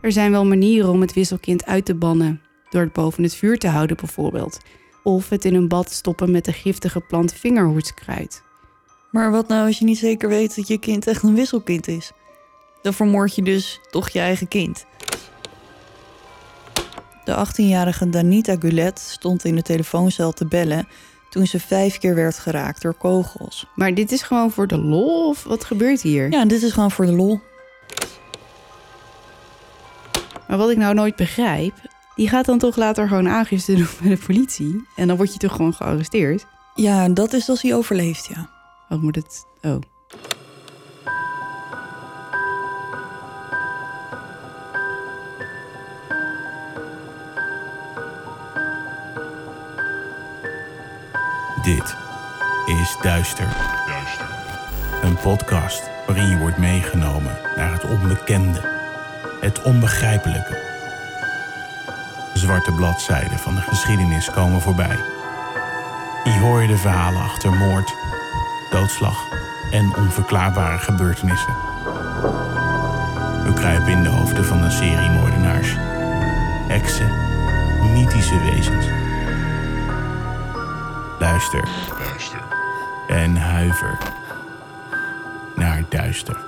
Er zijn wel manieren om het wisselkind uit te bannen. Door het boven het vuur te houden bijvoorbeeld. Of het in een bad stoppen met de giftige plant vingerhoedskruid. Maar wat nou als je niet zeker weet dat je kind echt een wisselkind is? Dan vermoord je dus toch je eigen kind. De 18-jarige Danita Gulet stond in de telefooncel te bellen toen ze vijf keer werd geraakt door kogels. Maar dit is gewoon voor de lol of wat gebeurt hier? Ja, dit is gewoon voor de lol. Maar wat ik nou nooit begrijp, die gaat dan toch later gewoon aangifte doen bij de politie. En dan word je toch gewoon gearresteerd. Ja, dat is als hij overleeft, ja. Wat moet het? Oh. Dit is Duister. Een podcast waarin je wordt meegenomen naar het onbekende, het onbegrijpelijke. Zwarte bladzijden van de geschiedenis komen voorbij. Hier hoor je de verhalen achter moord, doodslag en onverklaarbare gebeurtenissen. We kruipen in de hoofden van een serie moordenaars, heksen, mythische wezens. Luister. En huiver naar duister.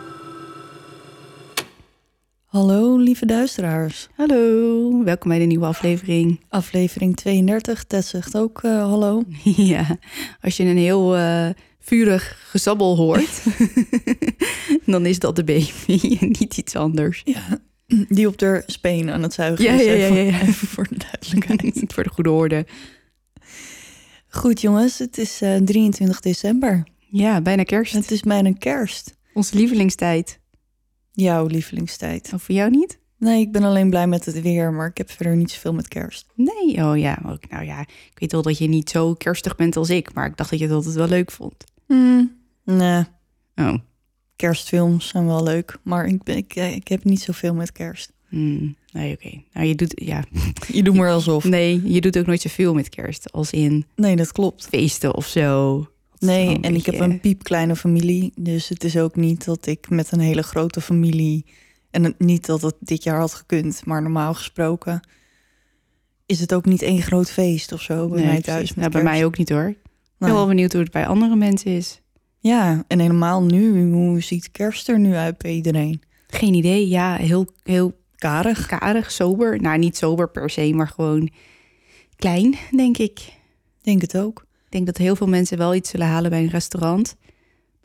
Hallo, lieve duisteraars. Hallo, welkom bij de nieuwe aflevering. Aflevering 32, Ted zegt ook eh, hallo. ja, als je een heel eh, vurig gesabbel hoort, dan is dat de baby en niet iets anders. Ja, die op de speen aan het zuigen Ja, is. ja, ja, ja, ja. even voor de duidelijkheid. Voor de goede orde. Goed jongens, het is eh, 23 december. Ja, bijna kerst. Het is bijna kerst. Onze lievelingstijd. Jouw lievelingstijd. Of voor jou niet? Nee, ik ben alleen blij met het weer, maar ik heb verder niet zoveel met kerst. Nee, oh ja, ook, nou ja. Ik weet wel dat je niet zo kerstig bent als ik, maar ik dacht dat je het altijd wel leuk vond. Hmm, nee, Oh, kerstfilms zijn wel leuk, maar ik, ben, ik, eh, ik heb niet zoveel met kerst. hmm, nee, oké. Nou, je doet, ja, Je doet maar alsof. nee, je doet ook nooit zoveel met kerst, als in Nee, dat klopt. feesten of zo. Nee, en ik heb een piepkleine familie, dus het is ook niet dat ik met een hele grote familie... en niet dat het dit jaar had gekund, maar normaal gesproken... is het ook niet één groot feest of zo bij Nee, mij thuis. Nou, bij mij ook niet hoor. Ik ben wel benieuwd hoe het bij andere mensen is. Ja, en helemaal nu, hoe ziet kerst er nu uit bij iedereen? Geen idee. Ja, heel, heel Karig. karig, sober. Nou, niet sober per se, maar gewoon klein, denk ik. Denk het ook. Ik denk dat heel veel mensen wel iets zullen halen bij een restaurant.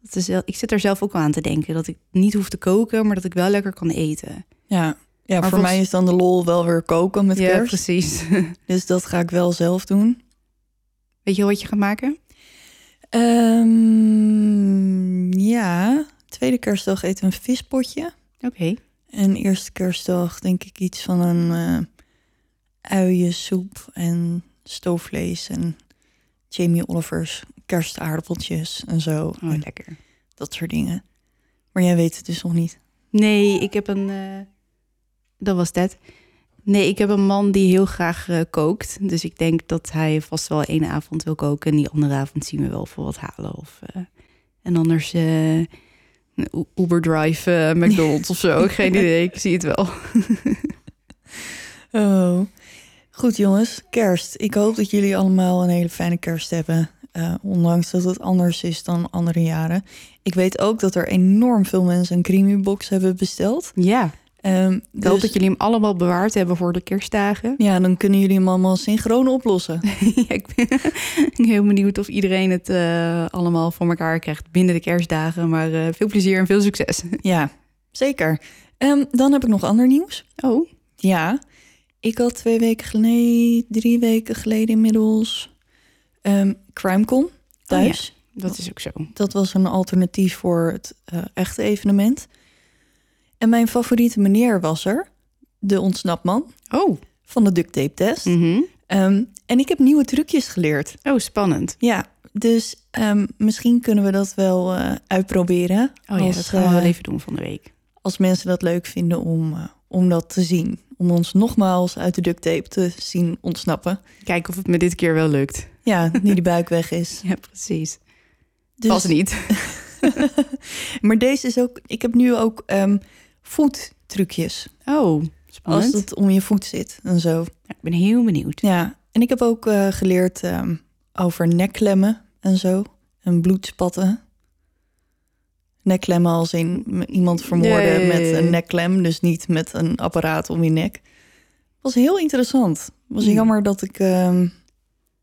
Dat is wel, ik zit er zelf ook aan te denken. Dat ik niet hoef te koken, maar dat ik wel lekker kan eten. Ja, ja voor mij is dan de lol wel weer koken met ja, kerst. precies. Dus dat ga ik wel zelf doen. Weet je wat je gaat maken? Ehm, ja, tweede kerstdag eten we een vispotje. Oké. En eerste kerstdag denk ik iets van een eh uiensoep en stoofvlees en Jamie Oliver's kerstaardappeltjes en zo. Oh, En lekker. dat soort dingen. Maar jij weet het dus nog niet. Nee, ik heb een... eh, Dat was dat. Nee, ik heb een man die heel graag eh, kookt. Dus ik denk dat hij vast wel één avond wil koken. En die andere avond zien we wel voor wat halen. Of, eh, en anders Uber Drive McDonald's of zo. Geen idee, ik zie het wel. Oh. Goed jongens, kerst. Ik hoop dat jullie allemaal een hele fijne kerst hebben. eh, ondanks dat het anders is dan andere jaren. Ik weet ook dat er enorm veel mensen een creamy box hebben besteld. Ja, Ehm, ik hoop dus- dat jullie hem allemaal bewaard hebben voor de kerstdagen. Ja, dan kunnen jullie hem allemaal synchroon oplossen. ja, ik ben heel benieuwd of iedereen het eh, allemaal voor elkaar krijgt binnen de kerstdagen. Maar eh, veel plezier en veel succes. ja, zeker. Ehm, dan heb ik nog ander nieuws. Oh, Ja, ik had twee weken geleden, drie weken geleden inmiddels, ehm CrimeCon thuis. dat is ook zo. Dat was een alternatief voor het eh, echte evenement. En mijn favoriete meneer was er, de ontsnapman Oh, van de duct tape test. mhm. Ehm, en ik heb nieuwe trucjes geleerd. oh spannend. Ja, dus ehm, misschien kunnen we dat wel eh, uitproberen. Oh ja, als, dat gaan we wel eh, even doen van de week. als mensen dat leuk vinden om, om dat te zien. Om ons nogmaals uit de duct tape te zien ontsnappen. Kijken of het me dit keer wel lukt. Ja, nu die buik weg is. Ja, precies. Dus, Pas niet. maar deze is ook... Ik heb nu ook ehm voettrucjes. Oh, Spannend. als het om je voet zit en zo. Ja, ik ben heel benieuwd. Ja, en ik heb ook eh, geleerd ehm, over nekklemmen en zo. En bloedspatten. Nekklemmen als in iemand vermoorden met een nekklem. Dus niet met een apparaat om je nek. Was heel interessant. Was Hmm. jammer dat ik, ehm,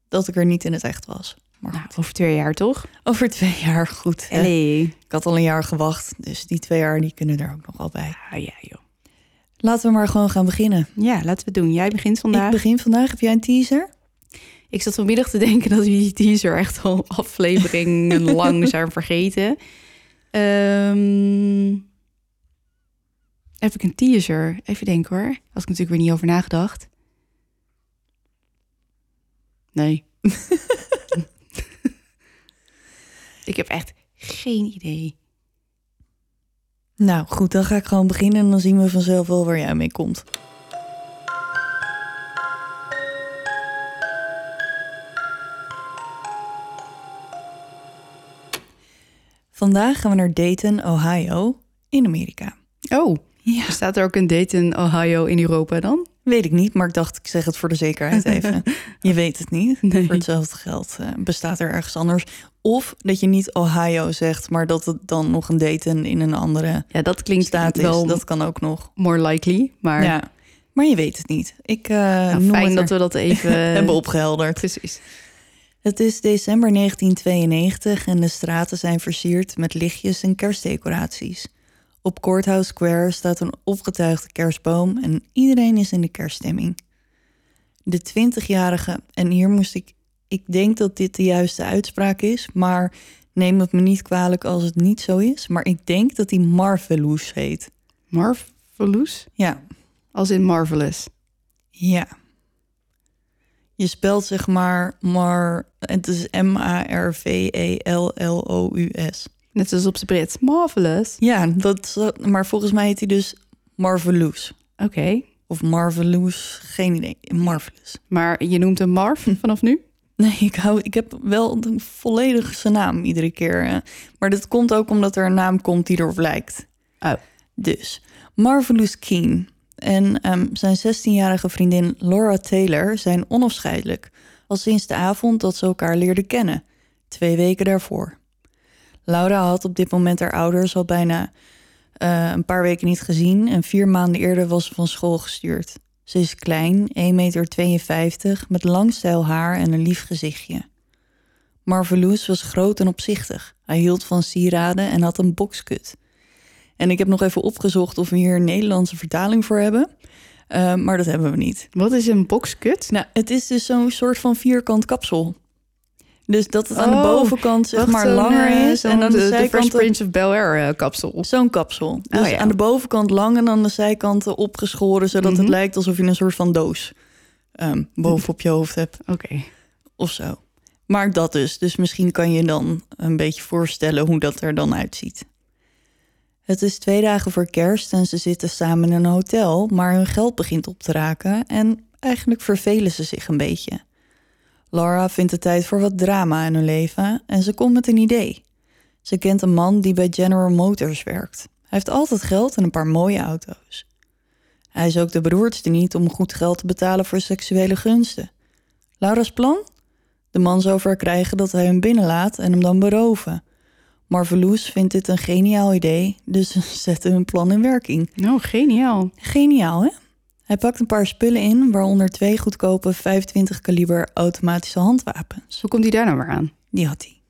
dat ik er niet in het echt was. Maar Nou, over twee jaar toch? over twee jaar goed. Allee. Ik had al een jaar gewacht. Dus die twee jaar die kunnen er ook nog wel bij. Ah, ja, joh. Laten we maar gewoon gaan beginnen. Ja, laten we het doen. Jij begint vandaag. Ik begin vandaag. Heb jij een teaser? Ik zat vanmiddag te denken dat we die teaser echt al afleveringen lang zijn vergeten. Ehm, heb ik een teaser? Even denken hoor. Had ik natuurlijk weer niet over nagedacht. Nee. ik heb echt geen idee. Nou goed, dan ga ik gewoon beginnen en dan zien we vanzelf wel waar jij mee komt. Vandaag gaan we naar Dayton, Ohio, in Amerika. Oh, Ja, staat er ook een Dayton, Ohio in Europa dan? weet ik niet, maar ik dacht ik zeg het voor de zekerheid even. je weet het niet. Nee. Voor hetzelfde geld eh, bestaat er ergens anders. Of dat je niet Ohio zegt, maar dat het dan nog een Dayton in een andere Ja, dat klinkt staat is. wel Dat kan ook nog. more likely. Maar Ja, maar je weet het niet. Ik eh nou, noem fijn het dat we dat even hebben opgehelderd. Precies. Het is december 1992 en de straten zijn versierd met lichtjes en kerstdecoraties. Op Courthouse Square staat een opgetuigde kerstboom en iedereen is in de kerststemming. De 20-jarige, en hier moest ik, ik denk dat dit de juiste uitspraak is, maar neem het me niet kwalijk als het niet zo is, maar ik denk dat hij Marvelous heet. Marvelous? Ja, Als in marvelous. Ja. Je spelt zeg maar, maar het is E M-A-R-V-E-L-L-O-U-S. Net zoals op zijn Brits. Marvelous. Ja, dat, maar volgens mij heet hij dus Marvelous. Oké. Of Marvelous, geen idee. Marvelous. Maar je noemt hem Marv vanaf nu? Nee, ik, hou, ik heb wel de volledige naam iedere keer. Maar dat komt ook omdat er een naam komt die erop lijkt. Oh. Dus, Marvelous Keen en ehm, zijn 16-jarige vriendin Laura Taylor zijn onafscheidelijk. Al sinds de avond dat ze elkaar leerden kennen, twee weken daarvoor. Laura had op dit moment haar ouders al bijna eh, een paar weken niet gezien en vier maanden eerder was ze van school gestuurd. Ze is klein, 1,52 meter, met lang stijl haar en een lief gezichtje. Marvelous was groot en opzichtig. Hij hield van sieraden en had een bokskut. En ik heb nog even opgezocht of we hier een Nederlandse vertaling voor hebben. Eh, maar dat hebben we niet. Wat is een boxcut? Nou, het is dus zo'n soort van vierkant kapsel. Dus dat het aan de Oh, bovenkant zeg maar langer eh, is. En aan de, de, de Fresh. Prince of Bel-Air eh, kapsel. Zo'n kapsel. Dus ja. aan de bovenkant lang en aan de zijkanten opgeschoren... zodat het Mhm. lijkt alsof je een soort van doos ehm, bovenop je hoofd hebt. Oké. Of zo. Maar dat dus. Dus misschien kan je dan een beetje voorstellen hoe dat er dan uitziet. Het is twee dagen voor kerst en ze zitten samen in een hotel, maar hun geld begint op te raken en eigenlijk vervelen ze zich een beetje. Laura vindt het tijd voor wat drama in hun leven en ze komt met een idee. Ze kent een man die bij General Motors werkt. Hij heeft altijd geld en een paar mooie auto's. Hij is ook de beroerdste niet om goed geld te betalen voor seksuele gunsten. Laura's plan? De man zou verkrijgen dat hij hem binnenlaat en hem dan beroven. Marvelous vindt dit een geniaal idee, dus ze zetten hun plan in werking. Nou, geniaal. Geniaal, hè? Hij pakt een paar spullen in, waaronder twee goedkope 25 kaliber automatische handwapens. Hoe komt hij daar nou weer aan? Die had hij.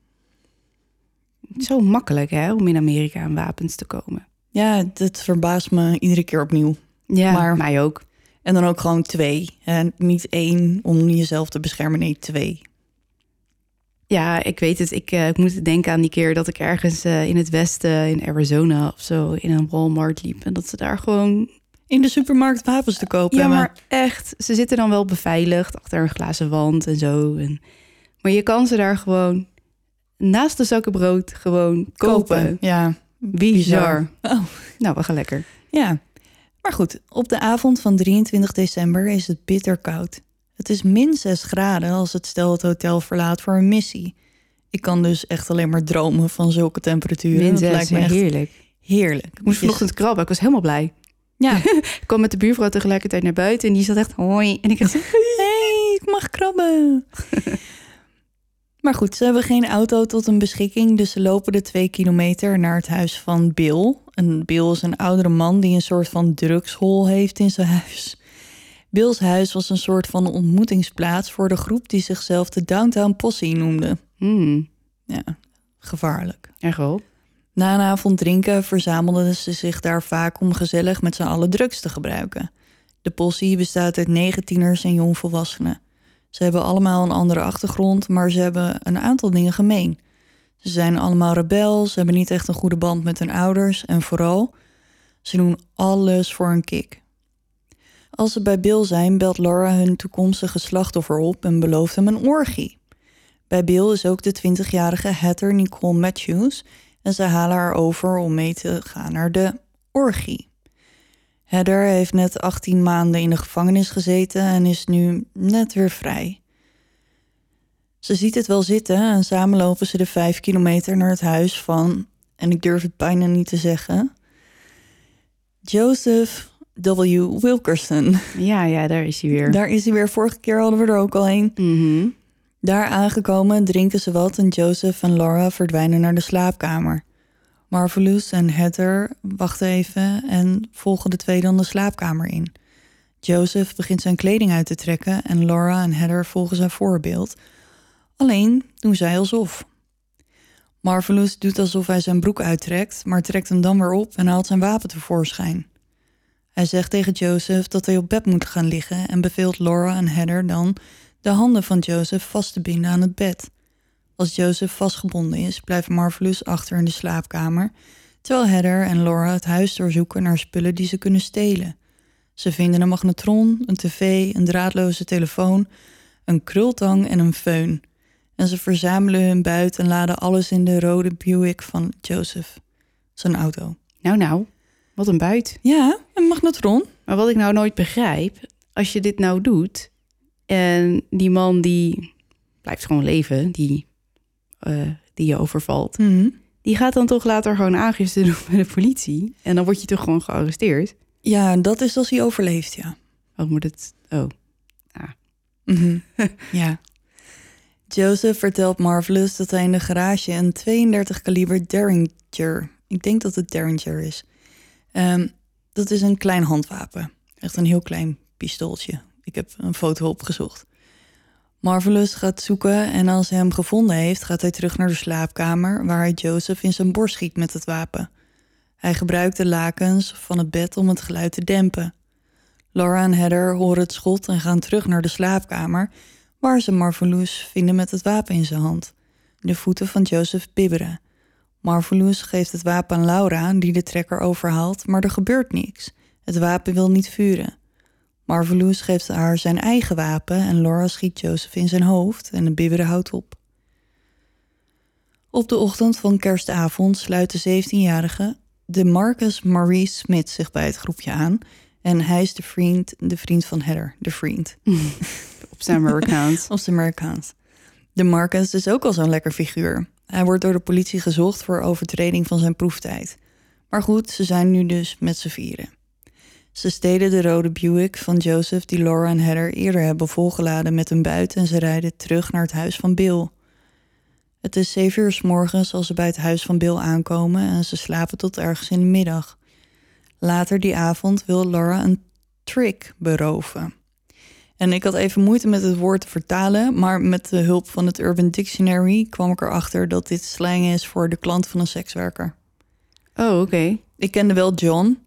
Zo makkelijk hè, om in Amerika aan wapens te komen. Ja, dat verbaast me iedere keer opnieuw. Ja, Maar- mij ook. En dan ook gewoon twee. En niet één om jezelf te beschermen, nee, twee. Ja, ik weet het. Ik, eh, ik moet denken aan die keer dat ik ergens eh, in het westen, in Arizona of zo, in een Walmart liep. En dat ze daar gewoon... In de supermarkt wapens te kopen Ja, maar echt. Ze zitten dan wel beveiligd achter een glazen wand en zo. En, maar je kan ze daar gewoon naast de zakken brood gewoon kopen. Ja, Bizar. Oh. Nou, we gaan lekker. Ja, maar goed, op de avond van 23 december is het bitter koud. Het is min 6 graden als het stel het hotel verlaat voor een missie. Ik kan dus echt alleen maar dromen van zulke temperaturen. Min Dat zes, lijkt me ja, echt heerlijk. heerlijk. Ik moest vanochtend krabben. Ik was helemaal blij. Ja, Ik kwam met de buurvrouw tegelijkertijd naar buiten en die zat echt hoi. En ik dacht, hey, ik mag krabben. maar goed, ze hebben geen auto tot hun beschikking, dus ze lopen de twee kilometer naar het huis van Bill. En Bill is een oudere man die een soort van drugshol heeft in zijn huis. Bill's huis was een soort van ontmoetingsplaats voor de groep die zichzelf de Downtown Posse noemde. hmm, Ja, gevaarlijk. echt wel. Na een avond drinken verzamelden ze zich daar vaak om gezellig met z'n allen drugs te gebruiken. De possie bestaat uit negen tieners en jongvolwassenen. Ze hebben allemaal een andere achtergrond, maar ze hebben een aantal dingen gemeen. Ze zijn allemaal rebels, ze hebben niet echt een goede band met hun ouders en vooral, ze doen alles voor een kick. Als ze bij Bill zijn, belt Laura hun toekomstige slachtoffer op en belooft hem een orgie. Bij Bill is ook de 20-jarige Heather Nicole Matthews en ze halen haar over om mee te gaan naar de orgie. Heather heeft net 18 maanden in de gevangenis gezeten en is nu net weer vrij. Ze ziet het wel zitten en samen lopen ze de vijf kilometer naar het huis van, en ik durf het bijna niet te zeggen, Joseph W. Wilkerson. Ja, ja, daar is hij weer. Daar is hij weer. Vorige keer hadden we er ook al een. Mhm. Daar aangekomen drinken ze wat en Joseph en Laura verdwijnen naar de slaapkamer. Marvelous en Heather wachten even en volgen de twee dan de slaapkamer in. Joseph begint zijn kleding uit te trekken en Laura en Heather volgen zijn voorbeeld. Alleen doen zij alsof. Marvelous doet alsof hij zijn broek uittrekt, maar trekt hem dan weer op en haalt zijn wapen tevoorschijn. Hij zegt tegen Joseph dat hij op bed moet gaan liggen en beveelt Laura en Heather dan de handen van Joseph vast te binden aan het bed. Als Joseph vastgebonden is, blijft Marvelous achter in de slaapkamer, terwijl Heather en Laura het huis doorzoeken naar spullen die ze kunnen stelen. Ze vinden een magnetron, een tv, een draadloze telefoon, een krultang en een föhn. En ze verzamelen hun buit en laden alles in de rode Buick van Joseph, zijn auto. Nou, nou, wat een buit. Ja, een magnetron. Maar wat ik nou nooit begrijp, als je dit nou doet en die man die blijft gewoon leven, die, eh, die je overvalt, Mhm. die gaat dan toch later gewoon aangifte doen bij de politie en dan word je toch gewoon gearresteerd. Ja, dat is als hij overleeft, ja. Oh, moet het? Oh, Mhm. ja. Joseph vertelt Marvelous dat hij in de garage een 32 kaliber Derringer, ik denk dat het Derringer is. Ehm, dat is een klein handwapen. Echt een heel klein pistooltje. Ik heb een foto opgezocht. Marvelous gaat zoeken en als hij hem gevonden heeft, gaat hij terug naar de slaapkamer waar hij Joseph in zijn borst schiet met het wapen. Hij gebruikt de lakens van het bed om het geluid te dempen. Laura en Heather horen het schot en gaan terug naar de slaapkamer, waar ze Marvelous vinden met het wapen in zijn hand. De voeten van Joseph bibberen. Marvelous geeft het wapen aan Laura, die de trekker overhaalt, maar er gebeurt niks. Het wapen wil niet vuren. Marvelous geeft haar zijn eigen wapen en Laura schiet Joseph in zijn hoofd en de bibberen houdt op. Op de ochtend van kerstavond sluit de 17-jarige de Marcus Marie Smith zich bij het groepje aan en hij is de vriend, de vriend van Heather, de vriend. op zijn Amerikaans. Op zijn Amerikaans. De Marcus is ook al zo'n lekker figuur. Hij wordt door de politie gezocht voor overtreding van zijn proeftijd. Maar goed, ze zijn nu dus met z'n vieren. Ze stelen de rode Buick van Joseph die Laura en Heather eerder hebben volgeladen met een buit en ze rijden terug naar het huis van Bill. Het is zeven uur s morgens als ze bij het huis van Bill aankomen en ze slapen tot ergens in de middag. Later die avond wil Laura een trick beroven. En ik had even moeite met het woord te vertalen, maar met de hulp van het Urban Dictionary kwam ik erachter dat dit slang is voor de klant van een sekswerker. Oh, oké. Ik kende wel John,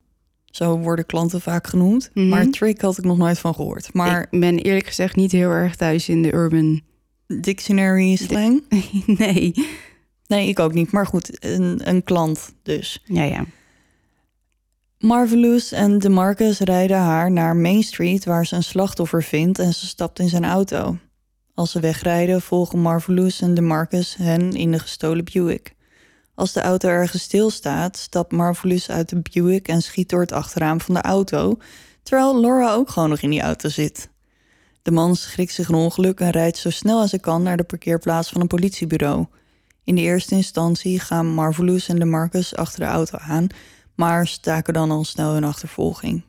zo worden klanten vaak genoemd, Mhm. maar trick had ik nog nooit van gehoord. Maar Ik ben eerlijk gezegd niet heel erg thuis in de urban. dictionary slang? nee. Nee, ik ook niet. Maar goed, een, een klant dus. Ja, ja. Marvelous en DeMarcus rijden haar naar Main Street waar ze een slachtoffer vindt en ze stapt in zijn auto. Als ze wegrijden volgen Marvelous en DeMarcus hen in de gestolen Buick. Als de auto ergens stilstaat, stapt Marvelous uit de Buick en schiet door het achterraam van de auto, terwijl Laura ook gewoon nog in die auto zit. De man schrikt zich een ongeluk en rijdt zo snel als hij kan naar de parkeerplaats van een politiebureau. In de eerste instantie gaan Marvelous en DeMarcus achter de auto aan, maar staken dan al snel hun achtervolging.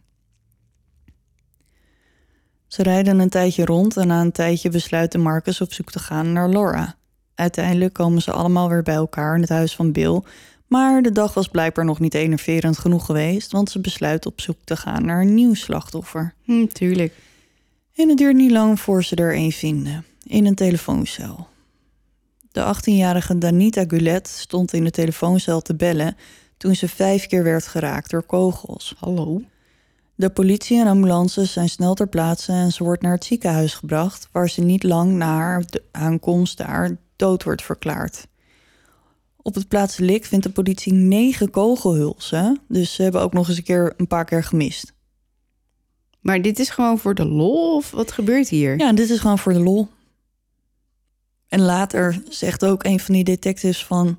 Ze rijden een tijdje rond en na een tijdje besluiten Marcus op zoek te gaan naar Laura. Uiteindelijk komen ze allemaal weer bij elkaar in het huis van Bill, maar de dag was blijkbaar nog niet enerverend genoeg geweest, want ze besluiten op zoek te gaan naar een nieuw slachtoffer. Hm, tuurlijk. En het duurt niet lang voor ze er een vinden, in een telefooncel. De 18-jarige Danita Gulet stond in de telefooncel te bellen toen ze vijf keer werd geraakt door kogels. Hallo? De politie en ambulances zijn snel ter plaatse en ze wordt naar het ziekenhuis gebracht, waar ze niet lang na haar aankomst daar dood wordt verklaard. Op het plaatselijk vindt de politie negen kogelhulsen, dus ze hebben ook nog eens een keer een paar keer gemist. Maar dit is gewoon voor de lol of wat gebeurt hier? Ja, dit is gewoon voor de lol. En later zegt ook een van die detectives van...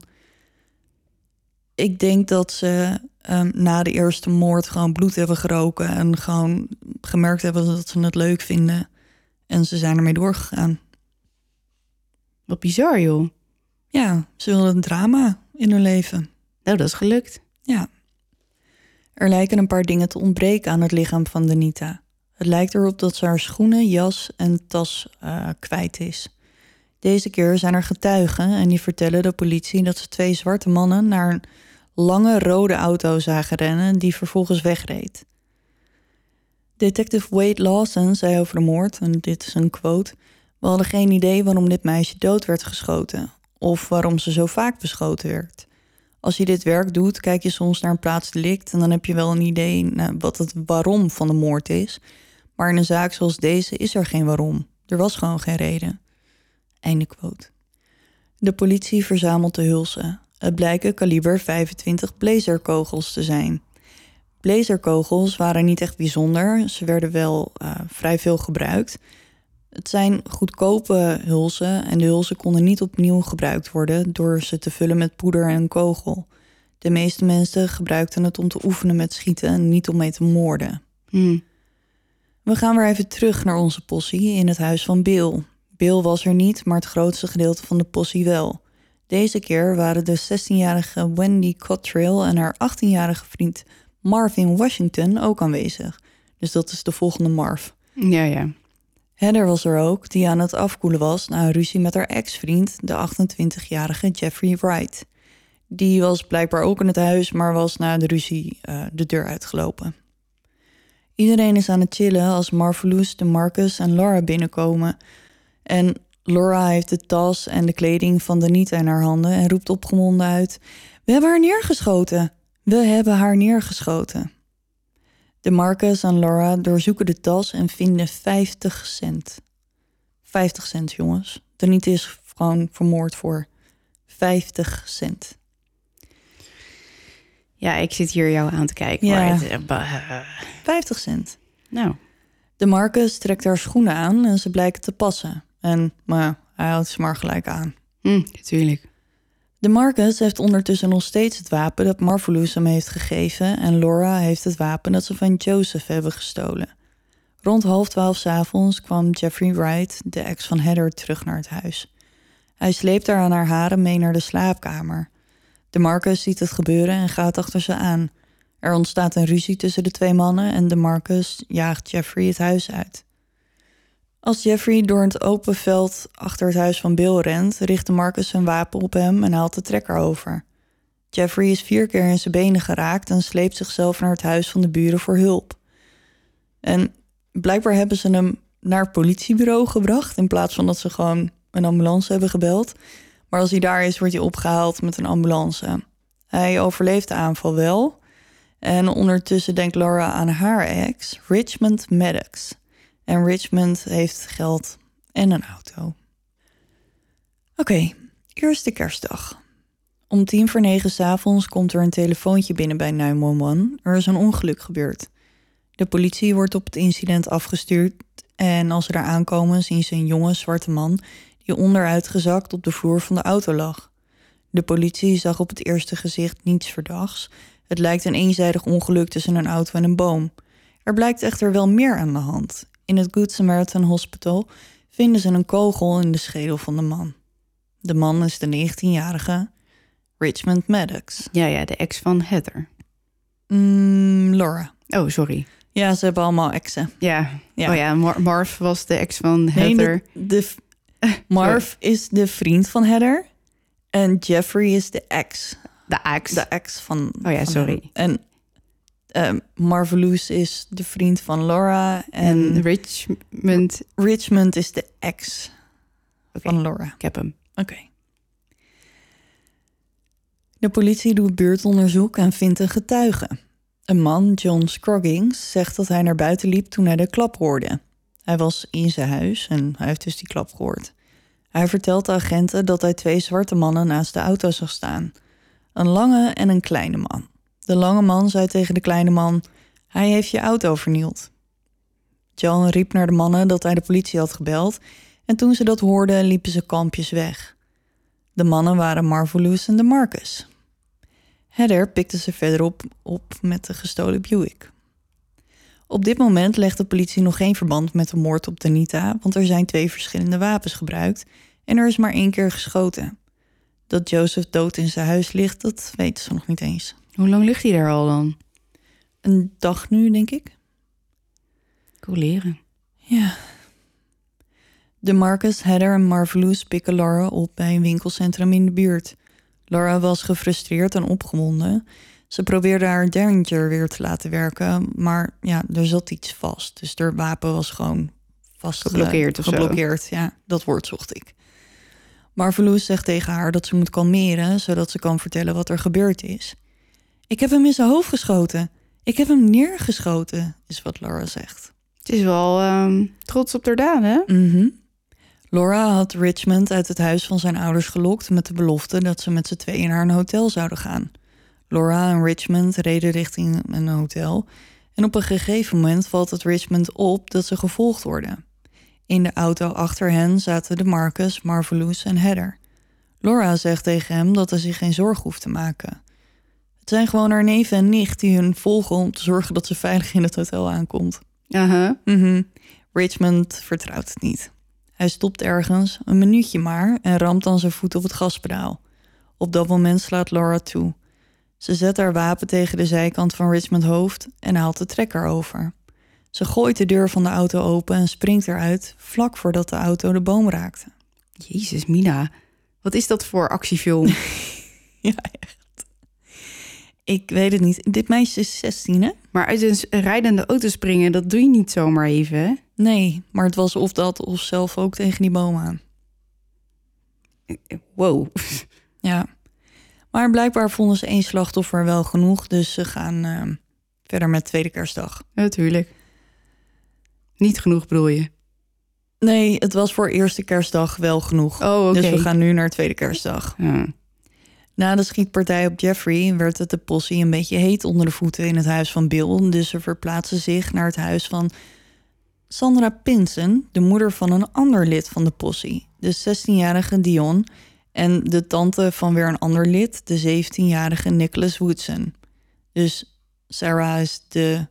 Ik denk dat ze um, na de eerste moord gewoon bloed hebben geroken... en gewoon gemerkt hebben dat ze het leuk vinden. En ze zijn ermee doorgegaan. Wat bizar, joh. Ja, ze wilden een drama in hun leven. Nou, dat is gelukt. Ja. Er lijken een paar dingen te ontbreken aan het lichaam van Danita. Het lijkt erop dat ze haar schoenen, jas en tas uh, kwijt is. Deze keer zijn er getuigen en die vertellen de politie dat ze twee zwarte mannen naar een lange rode auto zagen rennen die vervolgens wegreed. Detective Wade Lawson zei over de moord, en dit is een quote: We hadden geen idee waarom dit meisje dood werd geschoten of waarom ze zo vaak beschoten werd. Als je dit werk doet, kijk je soms naar een plaats delict en dan heb je wel een idee wat het waarom van de moord is. Maar in een zaak zoals deze is er geen waarom. Er was gewoon geen reden. Einde quote. De politie verzamelt de hulsen. Het blijken kaliber 25 blazerkogels te zijn. Blazerkogels waren niet echt bijzonder. Ze werden wel uh, vrij veel gebruikt. Het zijn goedkope hulzen en de hulzen konden niet opnieuw gebruikt worden door ze te vullen met poeder en kogel. De meeste mensen gebruikten het om te oefenen met schieten en niet om mee te moorden. Hm. We gaan weer even terug naar onze possie in het huis van Bill. Bill was er niet, maar het grootste gedeelte van de possie wel. Deze keer waren de 16-jarige Wendy Cottrell en haar 18-jarige vriend Marvin Washington ook aanwezig. Dus dat is de volgende Marv. Ja, ja. Heather was er ook, die aan het afkoelen was na een ruzie met haar ex-vriend, de 28-jarige Jeffrey Wright. Die was blijkbaar ook in het huis, maar was na de ruzie uh, de deur uitgelopen. Iedereen is aan het chillen als Marvelous, de Marcus en Laura binnenkomen. En Laura heeft de tas en de kleding van Danita in haar handen en roept opgewonden uit: We hebben haar neergeschoten. We hebben haar neergeschoten. De Marcus en Laura doorzoeken de tas en vinden 50 cent. 50 cent, jongens. Danita is gewoon vermoord voor 50 cent. Ja, ik zit hier jou aan te kijken. Ja. Maar het, uh, 50 cent. nou, De Marcus trekt haar schoenen aan en ze blijken te passen. En, maar hij houdt ze maar gelijk aan. hm, natuurlijk. De Marcus heeft ondertussen nog steeds het wapen dat Marvelous hem heeft gegeven... en Laura heeft het wapen dat ze van Joseph hebben gestolen. Rond half twaalf s avonds kwam Jeffrey Wright, de ex van Heather, terug naar het huis. Hij sleept haar aan haar haren mee naar de slaapkamer. De Marcus ziet het gebeuren en gaat achter ze aan. Er ontstaat een ruzie tussen de twee mannen en de Marcus jaagt Jeffrey het huis uit. Als Jeffrey door het open veld achter het huis van Bill rent, richt de Marcus zijn wapen op hem en haalt de trekker over. Jeffrey is vier keer in zijn benen geraakt en sleept zichzelf naar het huis van de buren voor hulp. En blijkbaar hebben ze hem naar het politiebureau gebracht in plaats van dat ze gewoon een ambulance hebben gebeld. Maar als hij daar is, wordt hij opgehaald met een ambulance. Hij overleeft de aanval wel. En ondertussen denkt Laura aan haar ex, Richmond Maddox. En Richmond heeft geld en een auto. Oké, eerste kerstdag. Om tien voor negen s'avonds komt er een telefoontje binnen bij 911. Er is een ongeluk gebeurd. De politie wordt op het incident afgestuurd en als ze daar aankomen zien ze een jonge zwarte man die onderuitgezakt op de vloer van de auto lag. De politie zag op het eerste gezicht niets verdachts. Het lijkt een eenzijdig ongeluk tussen een auto en een boom. Er blijkt echter wel meer aan de hand. In het Good Samaritan Hospital vinden ze een kogel in de schedel van de man. De man is de 19-jarige Richmond Maddox. Ja, ja, de ex van Heather. Mm, Laura. Oh, sorry. Ja, ze hebben allemaal exen. Ja. Ja. Oh ja, Mar- Marv was de ex van Nee, Heather. de, de, Marv is de vriend van Heather. En Jeffrey is de ex. de ex. De ex van. Oh ja, sorry. hem. En um, Marvelous is de vriend van Laura. En, en Richmond. Richmond is de ex van Laura. Ik heb hem. Oké. De politie doet buurtonderzoek en vindt een getuige. Een man, John Scroggins, zegt dat hij naar buiten liep toen hij de klap hoorde. Hij was in zijn huis en hij heeft dus die klap gehoord. Hij vertelt de agenten dat hij twee zwarte mannen naast de auto zag staan. Een lange en een kleine man. De lange man zei tegen de kleine man: Hij heeft je auto vernield. John riep naar de mannen dat hij de politie had gebeld en toen ze dat hoorden liepen ze kampjes weg. De mannen waren Marvelous en de Marcus. Heather pikte ze verderop op met de gestolen Buick. Op dit moment legt de politie nog geen verband met de moord op Danita, want er zijn twee verschillende wapens gebruikt en er is maar één keer geschoten. Dat Joseph dood in zijn huis ligt, dat weten ze nog niet eens. Hoe lang ligt hij daar al dan? Een dag nu, denk ik. Cool leren. Ja. De Marcus, Heather en Marvelous pikken Laura op bij een winkelcentrum in de buurt. Laura was gefrustreerd en opgewonden. Ze probeerde haar Derringer weer te laten werken, maar ja, er zat iets vast. Dus haar wapen was gewoon vast Geblokkeerd of zo. geblokkeerd. Ja, dat woord zocht ik. Marvelous zegt tegen haar dat ze moet kalmeren, zodat ze kan vertellen wat er gebeurd is. Ik heb hem in zijn hoofd geschoten. Ik heb hem neergeschoten, is wat Laura zegt. Het is wel ehm, trots op haar daden, hè? Mhm. Laura had Richmond uit het huis van zijn ouders gelokt met de belofte dat ze met z'n tweeën naar een hotel zouden gaan. Laura en Richmond reden richting een hotel en op een gegeven moment valt het Richmond op dat ze gevolgd worden. In de auto achter hen zaten de Marcus, Marvelous en Heather. Laura zegt tegen hem dat hij zich geen zorgen hoeft te maken. Het zijn gewoon haar neven en nicht die hun volgen om te zorgen dat ze veilig in het hotel aankomt. Aha. Mhm. Richmond vertrouwt het niet. Hij stopt ergens, een minuutje maar, en ramt dan zijn voet op het gaspedaal. Op dat moment slaat Laura toe. Ze zet haar wapen tegen de zijkant van Richmond's hoofd en haalt de trekker over. Ze gooit de deur van de auto open en springt eruit, vlak voordat de auto de boom raakte. Jezus, Mina. Wat is dat voor actiefilm? Ja, echt. Ik weet het niet. Dit meisje is 16, hè? maar uit een rijdende auto springen, dat doe je niet zomaar even, hè? Nee, maar het was of dat of zelf ook tegen die boom aan. Wow. Ja. Maar blijkbaar vonden ze één slachtoffer wel genoeg. Dus ze gaan eh, verder met tweede kerstdag. Natuurlijk. Niet genoeg bedoel je? Nee, het was voor eerste kerstdag wel genoeg. Oh, oké. Dus we gaan nu naar tweede kerstdag. Ja. Na de schietpartij op Jeffrey werd het de possie een beetje heet onder de voeten in het huis van Bill. Dus ze verplaatsen zich naar het huis van Sandra Pinson, de moeder van een ander lid van de possie, de 16-jarige Dion. En de tante van weer een ander lid, de 17-jarige Nicholas Woodson. Dus Sarah is de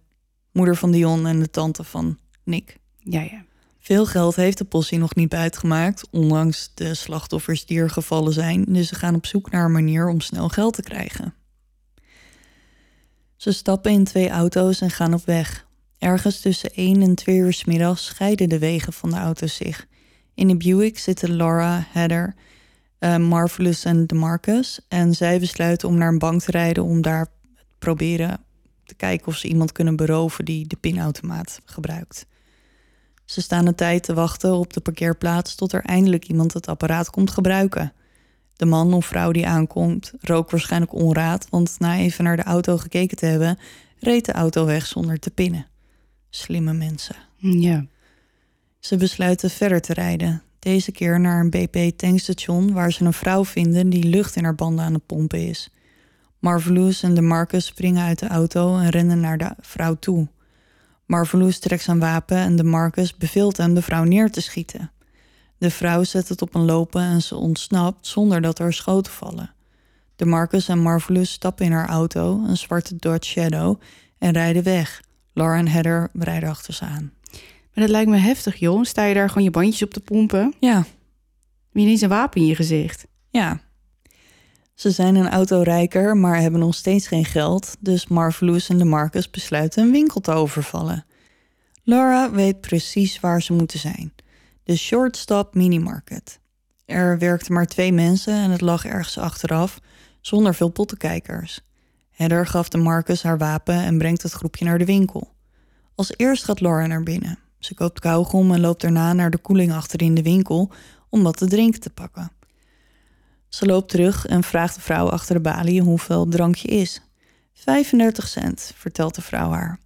moeder van Dion en de tante van Nick. ja, ja. Veel geld heeft de possie nog niet buitgemaakt, ondanks de slachtoffers die er gevallen zijn. Dus ze gaan op zoek naar een manier om snel geld te krijgen. Ze stappen in twee auto's en gaan op weg. Ergens tussen 1 en 2 uur 's middags scheiden de wegen van de auto's zich. In de Buick zitten Laura, Heather, eh, Marvelous en DeMarcus. En zij besluiten om naar een bank te rijden om daar proberen te kijken of ze iemand kunnen beroven die de pinautomaat gebruikt. Ze staan de tijd te wachten op de parkeerplaats tot er eindelijk iemand het apparaat komt gebruiken. De man of vrouw die aankomt rook waarschijnlijk onraad, want na even naar de auto gekeken te hebben, reed de auto weg zonder te pinnen. Slimme mensen. Ja. Ze besluiten verder te rijden. Deze keer naar een BP-tankstation waar ze een vrouw vinden die lucht in haar banden aan het pompen is. Marvelous en de Marcus springen uit de auto en rennen naar de vrouw toe. Marvelous trekt zijn wapen en de Marcus beveelt hem de vrouw neer te schieten. De vrouw zet het op een lopen en ze ontsnapt zonder dat er schoten vallen. De Marcus en Marvelous stappen in haar auto, een zwarte Dodge Shadow, en rijden weg. Laura en Heather rijden achter ze aan. Maar dat lijkt me heftig, joh. Sta je daar gewoon je bandjes op te pompen? Ja, Heb je ineens een wapen in je gezicht? Ja. Ze zijn een auto rijker, maar hebben nog steeds geen geld. Dus Marvelous en Marcus besluiten een winkel te overvallen. Laura weet precies waar ze moeten zijn. De Shortstop Minimarket. Er werkten maar twee mensen en het lag ergens achteraf, zonder veel pottenkijkers. Heather gaf de Marcus haar wapen en brengt het groepje naar de winkel. Als eerst gaat Laura naar binnen. Ze koopt kauwgom en loopt daarna naar de koeling achterin de winkel om wat te drinken te pakken. Ze loopt terug en vraagt de vrouw achter de balie hoeveel het drankje is. 35 cent, vertelt de vrouw haar.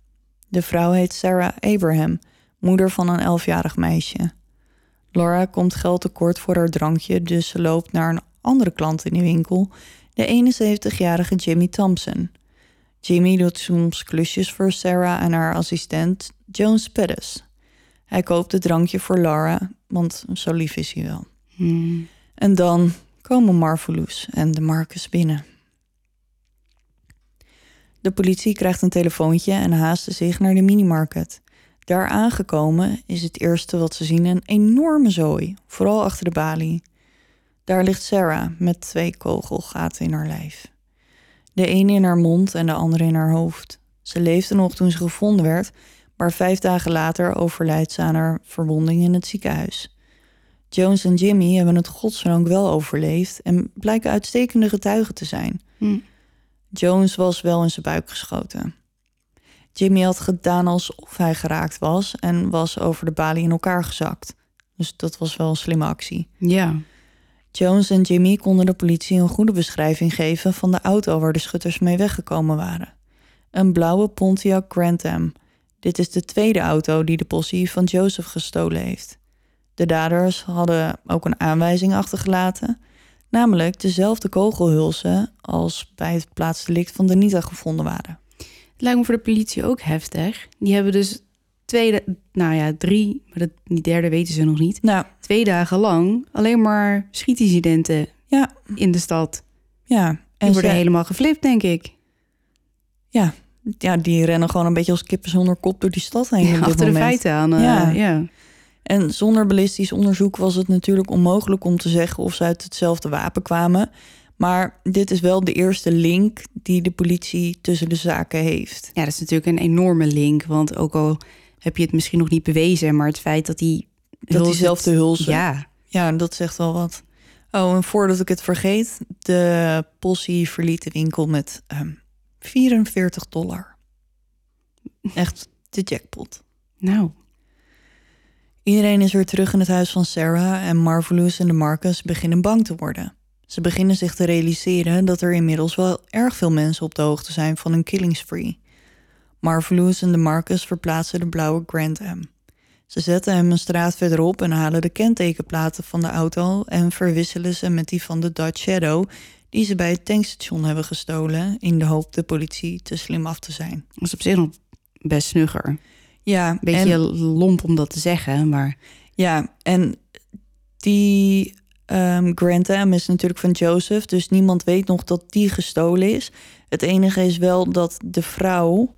De vrouw heet Sarah Abraham, moeder van een elfjarig meisje. Laura komt geld tekort voor haar drankje, dus ze loopt naar een andere klant in de winkel, de 71-jarige Jimmy Thompson. Jimmy doet soms klusjes voor Sarah en haar assistent Jones Pettis. Hij koopt het drankje voor Laura, want zo lief is hij wel. Hmm. En dan komen Marvelous en de Marcus binnen. De politie krijgt een telefoontje en haasten zich naar de minimarket. Daar aangekomen is het eerste wat ze zien een enorme zooi, vooral achter de balie. Daar ligt Sarah met twee kogelgaten in haar lijf. De ene in haar mond en de andere in haar hoofd. Ze leefde nog toen ze gevonden werd, maar vijf dagen later overlijdt ze aan haar verwonding in het ziekenhuis. Jones en Jimmy hebben het godsdank wel overleefd en blijken uitstekende getuigen te zijn. Hm. Jones was wel in zijn buik geschoten. Jimmy had gedaan alsof hij geraakt was en was over de balie in elkaar gezakt. Dus dat was wel een slimme actie. Ja. Jones en Jimmy konden de politie een goede beschrijving geven van de auto waar de schutters mee weggekomen waren. Een blauwe Pontiac Grand Am. Dit is de tweede auto die de possie van Joseph gestolen heeft. De daders hadden ook een aanwijzing achtergelaten, namelijk dezelfde kogelhulzen als bij het plaatsdelict van Denita gevonden waren. Het lijkt me voor de politie ook heftig. Die hebben dus twee, nou ja, drie, maar dat, die derde weten ze nog niet. Nou, Twee dagen lang alleen maar schietincidenten ja, in de stad. ja. En En worden ze- helemaal geflipt, denk ik. ja, ja, die rennen gewoon een beetje als kippen zonder kop door die stad heen. Ja, achter de feiten aan. eh, Ja. ja. En zonder ballistisch onderzoek was het natuurlijk onmogelijk om te zeggen of ze uit hetzelfde wapen kwamen. Maar dit is wel de eerste link die de politie tussen de zaken heeft. Ja, dat is natuurlijk een enorme link. Want ook al heb je het misschien nog niet bewezen, maar het feit dat die. Dat diezelfde hulzen. Ja, Ja, dat zegt wel wat. Oh, en voordat ik het vergeet, de possie verliet de winkel met ehm 44 dollar. Echt de jackpot. nou. Iedereen is weer terug in het huis van Sarah en Marvelous en de Marcus beginnen bang te worden. Ze beginnen zich te realiseren dat er inmiddels wel erg veel mensen op de hoogte zijn van een killing spree. Marvelous en de Marcus verplaatsen de blauwe Grand Am. Ze zetten hem een straat verderop en halen de kentekenplaten van de auto en verwisselen ze met die van de Dodge Shadow die ze bij het tankstation hebben gestolen in de hoop de politie te slim af te zijn. Dat is op zich nog best snugger. Ja, Beetje en- lomp om dat te zeggen, maar Ja, en die Grand Am is natuurlijk van Joseph, dus niemand weet nog dat die gestolen is. Het enige is wel dat de vrouw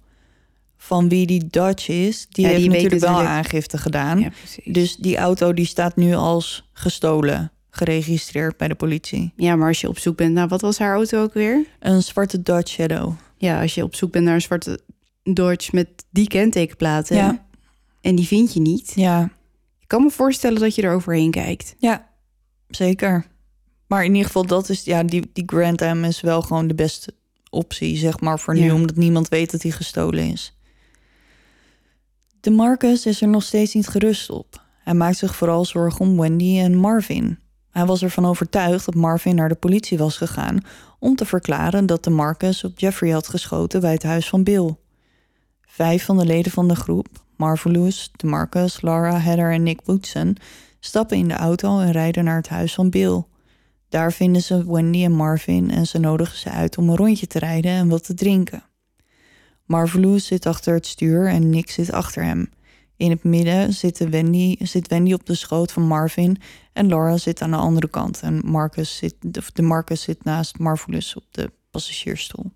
van wie die Dodge is, die Ja, heeft die natuurlijk wel natuurlijk- aangifte gedaan. ja. Dus die auto die staat nu als gestolen, geregistreerd bij de politie. Ja, maar als je op zoek bent naar wat was haar auto ook weer? Een zwarte Dodge Shadow. Ja, als je op zoek bent naar een zwarte Dodge met die kentekenplaten Ja. en die vind je niet. Ja, Ik kan me voorstellen dat je er overheen kijkt. ja, zeker. Maar in ieder geval, dat is ja, die, die Grand Am is wel gewoon de beste optie, zeg maar, voor nu, Ja. omdat niemand weet dat hij gestolen is. De Marcus is er nog steeds niet gerust op. Hij maakt zich vooral zorgen om Wendy en Marvin. Hij was ervan overtuigd dat Marvin naar de politie was gegaan om te verklaren dat de Marcus op Jeffrey had geschoten bij het huis van Bill. Vijf van de leden van de groep, Marvelous, de Marcus, Laura, Heather en Nick Woodson, stappen in de auto en rijden naar het huis van Bill. Daar vinden ze Wendy en Marvin en ze nodigen ze uit om een rondje te rijden en wat te drinken. Marvelous zit achter het stuur en Nick zit achter hem. In het midden zit Wendy, zit Wendy op de schoot van Marvin en Laura zit aan de andere kant. En Marcus zit, de Marcus zit naast Marvelous op de passagiersstoel.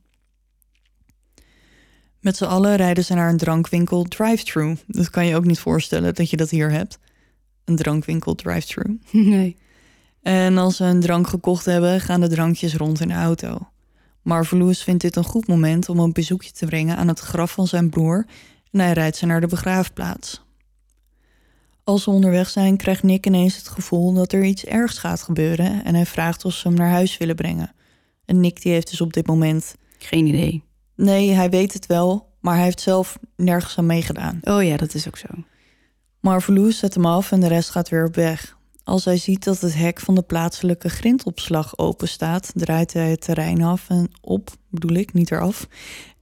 Met z'n allen rijden ze naar een drankwinkel drive-thru. Dat kan je ook niet voorstellen dat je dat hier hebt. Een drankwinkel drive-thru. Nee. En als ze een drank gekocht hebben, gaan de drankjes rond in de auto. Marvelous vindt dit een goed moment om een bezoekje te brengen aan het graf van zijn broer en hij rijdt ze naar de begraafplaats. Als ze onderweg zijn, krijgt Nick ineens het gevoel dat er iets ergs gaat gebeuren en hij vraagt of ze hem naar huis willen brengen. En Nick die heeft dus op dit moment. Geen idee. Nee, hij weet het wel, maar hij heeft zelf nergens aan meegedaan. Oh ja, dat is ook zo. Marvelous zet hem af en de rest gaat weer op weg. Als hij ziet dat het hek van de plaatselijke grindopslag open staat, draait hij het terrein af en op, bedoel ik, niet eraf,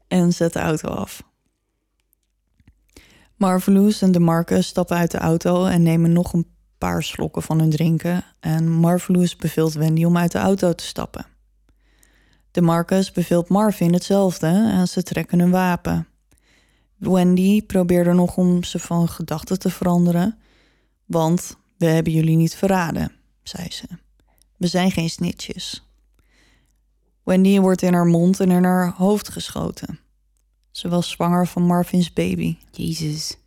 en zet de auto af. Marvelous en de Marcus stappen uit de auto en nemen nog een paar slokken van hun drinken. En Marvelous beveelt Wendy om uit de auto te stappen. De Marcus beveelt Marvin hetzelfde en ze trekken hun wapen. Wendy probeerde nog om ze van gedachten te veranderen, want we hebben jullie niet verraden, zei ze. We zijn geen snitches. Wendy wordt in haar mond en in haar hoofd geschoten. Ze was zwanger van Marvin's baby. Jezus.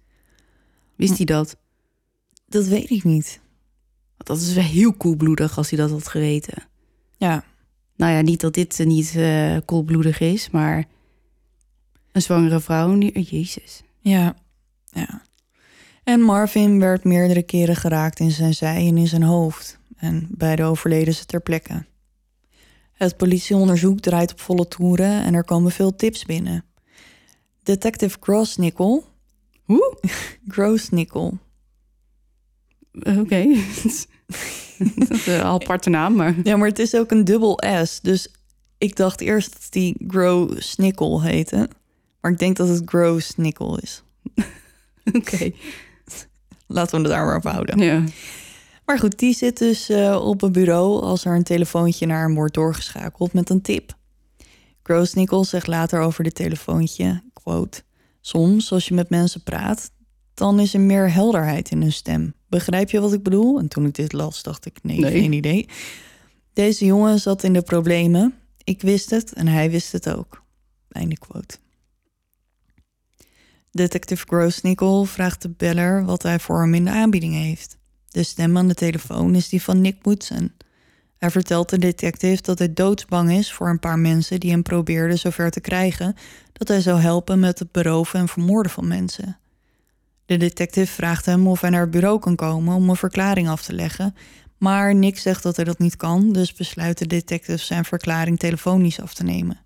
Wist hij dat? Dat weet ik niet. Dat is wel heel koelbloedig als hij dat had geweten. Ja, Nou ja, niet dat dit eh, niet eh, koelbloedig is, maar een zwangere vrouw. nu- oh, Jezus. ja, ja. En Marvin werd meerdere keren geraakt in zijn zij en in zijn hoofd. En beide overleden ze ter plekke. Het politieonderzoek draait op volle toeren en er komen veel tips binnen. Detective Grossnickel. Hoe? Grossnickel. Oké. dat is een aparte naam, maar... Ja, maar het is ook een dubbel S. Dus ik dacht eerst dat die Grossnickel heette. Maar ik denk dat het Grossnickel is. Oké. Laten we het daar maar op houden. Ja. Maar goed, die zit dus eh, op een bureau als er een telefoontje naar hem wordt doorgeschakeld met een tip. Grossnickel zegt later over dit telefoontje, quote... Soms, als je met mensen praat, dan is er meer helderheid in hun stem. Begrijp je wat ik bedoel? En toen ik dit las, dacht ik, nee, Nee. geen idee. Deze jongen zat in de problemen. Ik wist het en hij wist het ook. Einde quote. Detective Grossnickel vraagt de beller wat hij voor hem in de aanbieding heeft. De stem aan de telefoon is die van Nick Moetsen. Hij vertelt de detective dat hij doodsbang is voor een paar mensen die hem probeerden zover te krijgen dat hij zou helpen met het beroven en vermoorden van mensen. De detective vraagt hem of hij naar het bureau kan komen om een verklaring af te leggen, maar Nick zegt dat hij dat niet kan, dus besluit de detective zijn verklaring telefonisch af te nemen.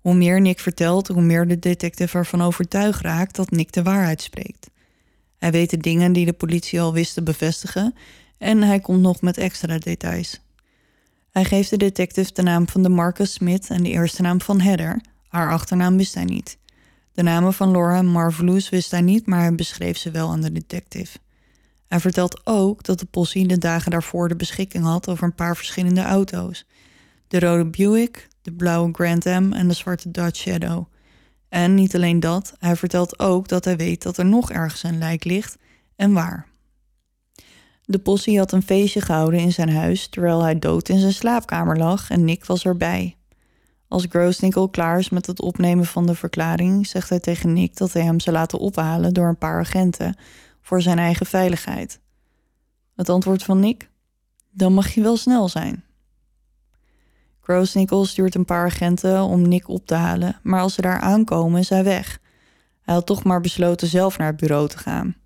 Hoe meer Nick vertelt, hoe meer de detective ervan overtuigd raakt dat Nick de waarheid spreekt. Hij weet de dingen die de politie al wist te bevestigen en hij komt nog met extra details. Hij geeft de detective de naam van de Marcus Smith en de eerste naam van Heather. Haar achternaam wist hij niet. De namen van Laura Marvelous wist hij niet, maar hij beschreef ze wel aan de detective. Hij vertelt ook dat de possie de dagen daarvoor de beschikking had over een paar verschillende auto's. De rode Buick, de blauwe Grand Am en de zwarte Dodge Shadow. En niet alleen dat, hij vertelt ook dat hij weet dat er nog ergens een lijk ligt en waar. De possie had een feestje gehouden in zijn huis terwijl hij dood in zijn slaapkamer lag en Nick was erbij. Als Grossnickel klaar is met het opnemen van de verklaring, zegt hij tegen Nick dat hij hem zal laten ophalen door een paar agenten voor zijn eigen veiligheid. Het antwoord van Nick? Dan mag je wel snel zijn. Grossnickel stuurt een paar agenten om Nick op te halen, maar als ze daar aankomen is hij weg. Hij had toch maar besloten zelf naar het bureau te gaan.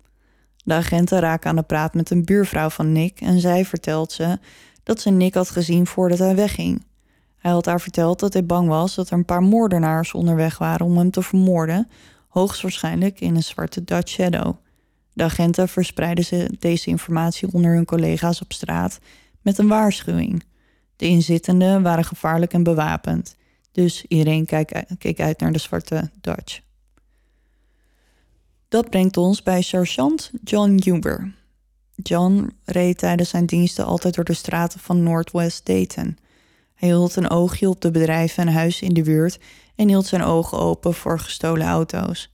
De agenten raken aan de praat met een buurvrouw van Nick en zij vertelt ze dat ze Nick had gezien voordat hij wegging. Hij had haar verteld dat hij bang was dat er een paar moordenaars onderweg waren om hem te vermoorden, hoogstwaarschijnlijk in een zwarte Dutch Shadow. De agenten verspreidden ze deze informatie onder hun collega's op straat met een waarschuwing. De inzittenden waren gevaarlijk en bewapend, dus iedereen keek uit naar de zwarte Dutch. Dat brengt ons bij sergeant John Huber. John reed tijdens zijn diensten altijd door de straten van Northwest Dayton. Hij hield een oogje op de bedrijven en huizen in de buurt en hield zijn ogen open voor gestolen auto's.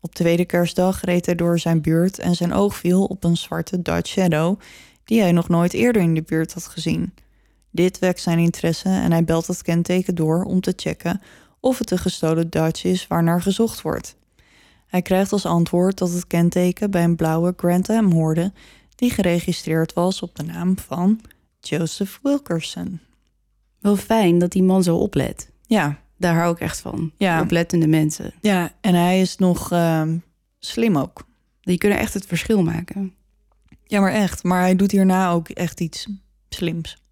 Op tweede kerstdag reed hij door zijn buurt en zijn oog viel op een zwarte Dodge Shadow die hij nog nooit eerder in de buurt had gezien. Dit wekt zijn interesse en hij belt het kenteken door om te checken of het een gestolen Dodge is waarnaar gezocht wordt. Hij krijgt als antwoord dat het kenteken bij een blauwe Grand Am hoorde die geregistreerd was op de naam van Joseph Wilkerson. Wel fijn dat die man zo oplet. Ja, Daar hou ik echt van. Ja. Oplettende mensen. ja en hij is nog ehm, slim ook. Die kunnen echt het verschil maken. Ja, maar echt. Maar hij doet hierna ook echt iets slims.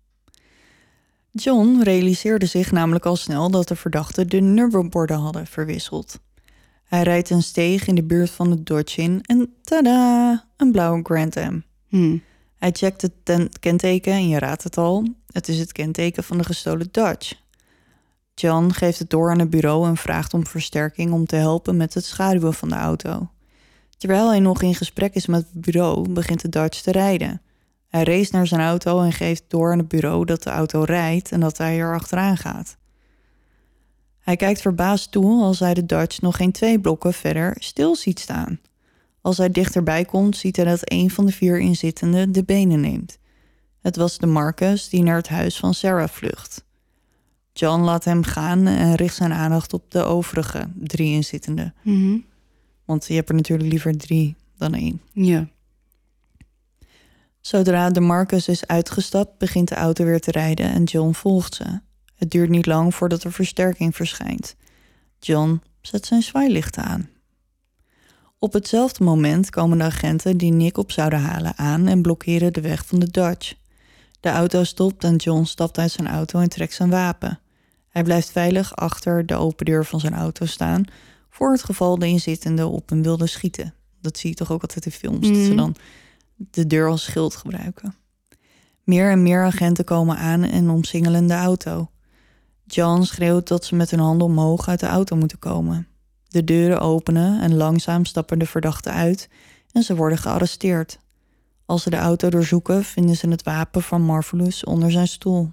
John realiseerde zich namelijk al snel dat de verdachten de nummerborden hadden verwisseld. Hij rijdt een steeg in de buurt van de Dodge in en tada, een blauwe Grand Am. Hm. Hij checkt het kenteken en je raadt het al. Het is het kenteken van de gestolen Dodge. John geeft het door aan het bureau en vraagt om versterking om te helpen met het schaduwen van de auto. Terwijl hij nog in gesprek is met het bureau, begint de Dodge te rijden. Hij race naar zijn auto en geeft door aan het bureau dat de auto rijdt en dat hij er achteraan gaat. Hij kijkt verbaasd toe als hij de Dodge nog geen twee blokken verder stil ziet staan. Als hij dichterbij komt, ziet hij dat een van de vier inzittenden de benen neemt. Het was de Marcus die naar het huis van Sarah vlucht. John laat hem gaan en richt zijn aandacht op de overige drie inzittenden. Mhm. Want je hebt er natuurlijk liever drie dan één. Ja. Zodra de Marcus is uitgestapt, begint de auto weer te rijden en John volgt ze. Het duurt niet lang voordat er versterking verschijnt. John zet zijn zwaailichten aan. Op hetzelfde moment komen de agenten die Nick op zouden halen aan en blokkeren de weg van de Dodge. De auto stopt en John stapt uit zijn auto en trekt zijn wapen. Hij blijft veilig achter de open deur van zijn auto staan voor het geval de inzittenden op hem wilden schieten. Dat zie je toch ook altijd in films, dat ze Mhm. dan de deur als schild gebruiken. Meer en meer agenten komen aan en omsingelen de auto. John schreeuwt dat ze met hun handen omhoog uit de auto moeten komen. De deuren openen en langzaam stappen de verdachten uit en ze worden gearresteerd. Als ze de auto doorzoeken, vinden ze het wapen van Marvelous onder zijn stoel.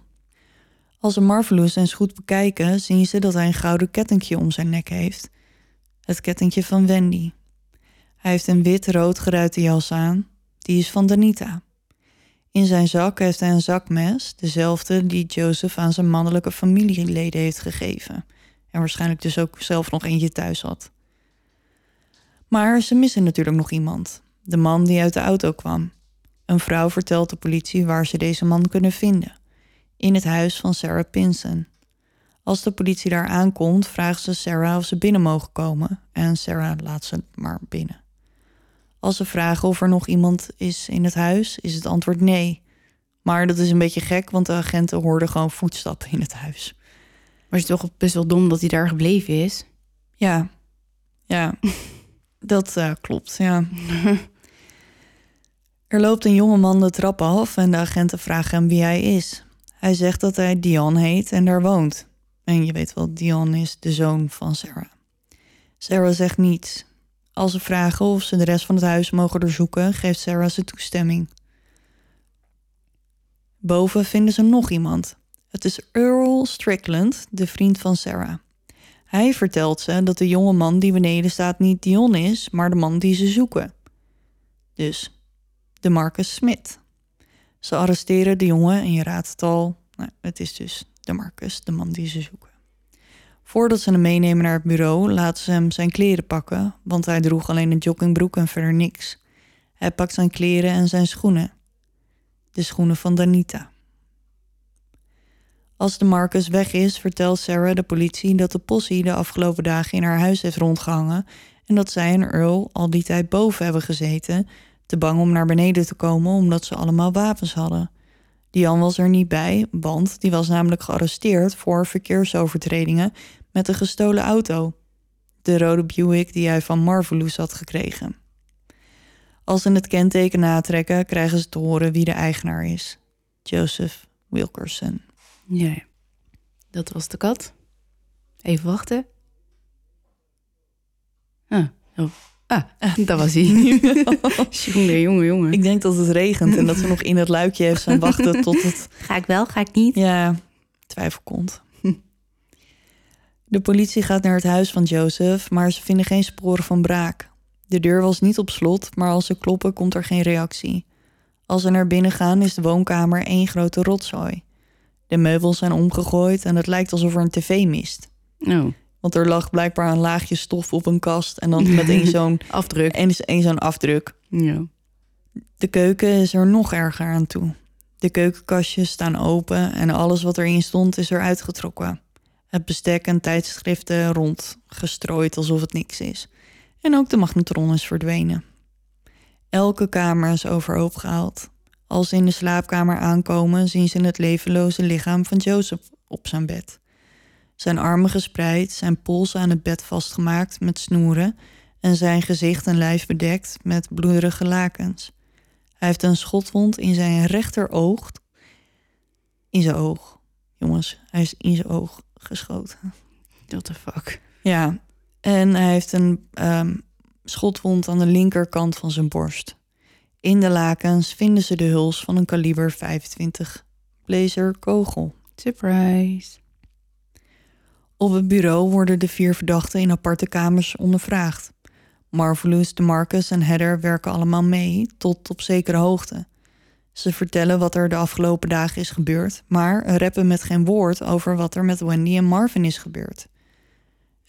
Als ze Marvelous eens goed bekijken, zien ze dat hij een gouden kettingje om zijn nek heeft. Het kettingje van Wendy. Hij heeft een wit-rood geruite jas aan. Die is van Danita. In zijn zak heeft hij een zakmes, dezelfde die Joseph aan zijn mannelijke familieleden heeft gegeven. En waarschijnlijk dus ook zelf nog eentje thuis had. Maar ze missen natuurlijk nog iemand. De man die uit de auto kwam. Een vrouw vertelt de politie waar ze deze man kunnen vinden. In het huis van Sarah Pinson. Als de politie daar aankomt, vragen ze Sarah of ze binnen mogen komen. En Sarah laat ze maar binnen. Als ze vragen of er nog iemand is in het huis, is het antwoord nee. Maar dat is een beetje gek, want de agenten hoorden gewoon voetstappen in het huis. Maar het is toch best wel dom dat hij daar gebleven is. Ja, ja, dat eh, klopt, ja. Er loopt een jonge man de trap af en de agenten vragen hem wie hij is. Hij zegt dat hij Dion heet en daar woont. En je weet wel, Dion is de zoon van Sarah. Sarah zegt niets. Als ze vragen of ze de rest van het huis mogen doorzoeken, geeft Sarah zijn toestemming. Boven vinden ze nog iemand. Het is Earl Strickland, de vriend van Sarah. Hij vertelt ze dat de jonge man die beneden staat niet Dion is, maar de man die ze zoeken. Dus de Marcus Smith. Ze arresteren de jongen en je raadt het al. Nou, het is dus de Marcus, de man die ze zoeken. Voordat ze hem meenemen naar het bureau, laten ze hem zijn kleren pakken, want hij droeg alleen een joggingbroek en verder niks. Hij pakt zijn kleren en zijn schoenen. De schoenen van Danita. Als de Marcus weg is, vertelt Sarah de politie dat de possie de afgelopen dagen in haar huis heeft rondgehangen en dat zij en Earl al die tijd boven hebben gezeten, te bang om naar beneden te komen omdat ze allemaal wapens hadden. Dian was er niet bij, want die was namelijk gearresteerd voor verkeersovertredingen met een gestolen auto. De rode Buick die hij van Marvelous had gekregen. Als ze het kenteken natrekken, krijgen ze te horen wie de eigenaar is. Joseph Wilkerson. Ja, dat was de kat. Even wachten. Ah, oh. ah dat was hij. jongen, jongen, jongen. Ik denk dat het regent en dat ze nog in het luikje heeft zijn wachten tot het Ga ik wel, ga ik niet? Ja, twijfel komt. De politie gaat naar het huis van Joseph, maar ze vinden geen sporen van braak. De deur was niet op slot, maar als ze kloppen komt er geen reactie. Als ze naar binnen gaan is de woonkamer één grote rotzooi. De meubels zijn omgegooid en het lijkt alsof er een tv mist. Oh, Want er lag blijkbaar een laagje stof op een kast en dan met één zo'n afdruk. één één zo'n afdruk. Ja. De keuken is er nog erger aan toe. De keukenkastjes staan open en alles wat erin stond is eruit getrokken. Het bestek en tijdschriften rondgestrooid alsof het niks is. En ook de magnetron is verdwenen. Elke kamer is overhoop gehaald. Als ze in de slaapkamer aankomen, zien ze het levenloze lichaam van Joseph op zijn bed. Zijn armen gespreid, zijn polsen aan het bed vastgemaakt met snoeren en zijn gezicht en lijf bedekt met bloederige lakens. Hij heeft een schotwond in zijn rechteroog. In zijn oog. Jongens, hij is in zijn oog geschoten. What the fuck? Ja, en hij heeft een ehm, schotwond aan de linkerkant van zijn borst. In de lakens vinden ze de huls van een kaliber 25 blazer kogel. Surprise. Op het bureau worden de vier verdachten in aparte kamers ondervraagd. Marvelous, DeMarcus en Heather werken allemaal mee, tot op zekere hoogte. Ze vertellen wat er de afgelopen dagen is gebeurd, maar reppen met geen woord over wat er met Wendy en Marvin is gebeurd.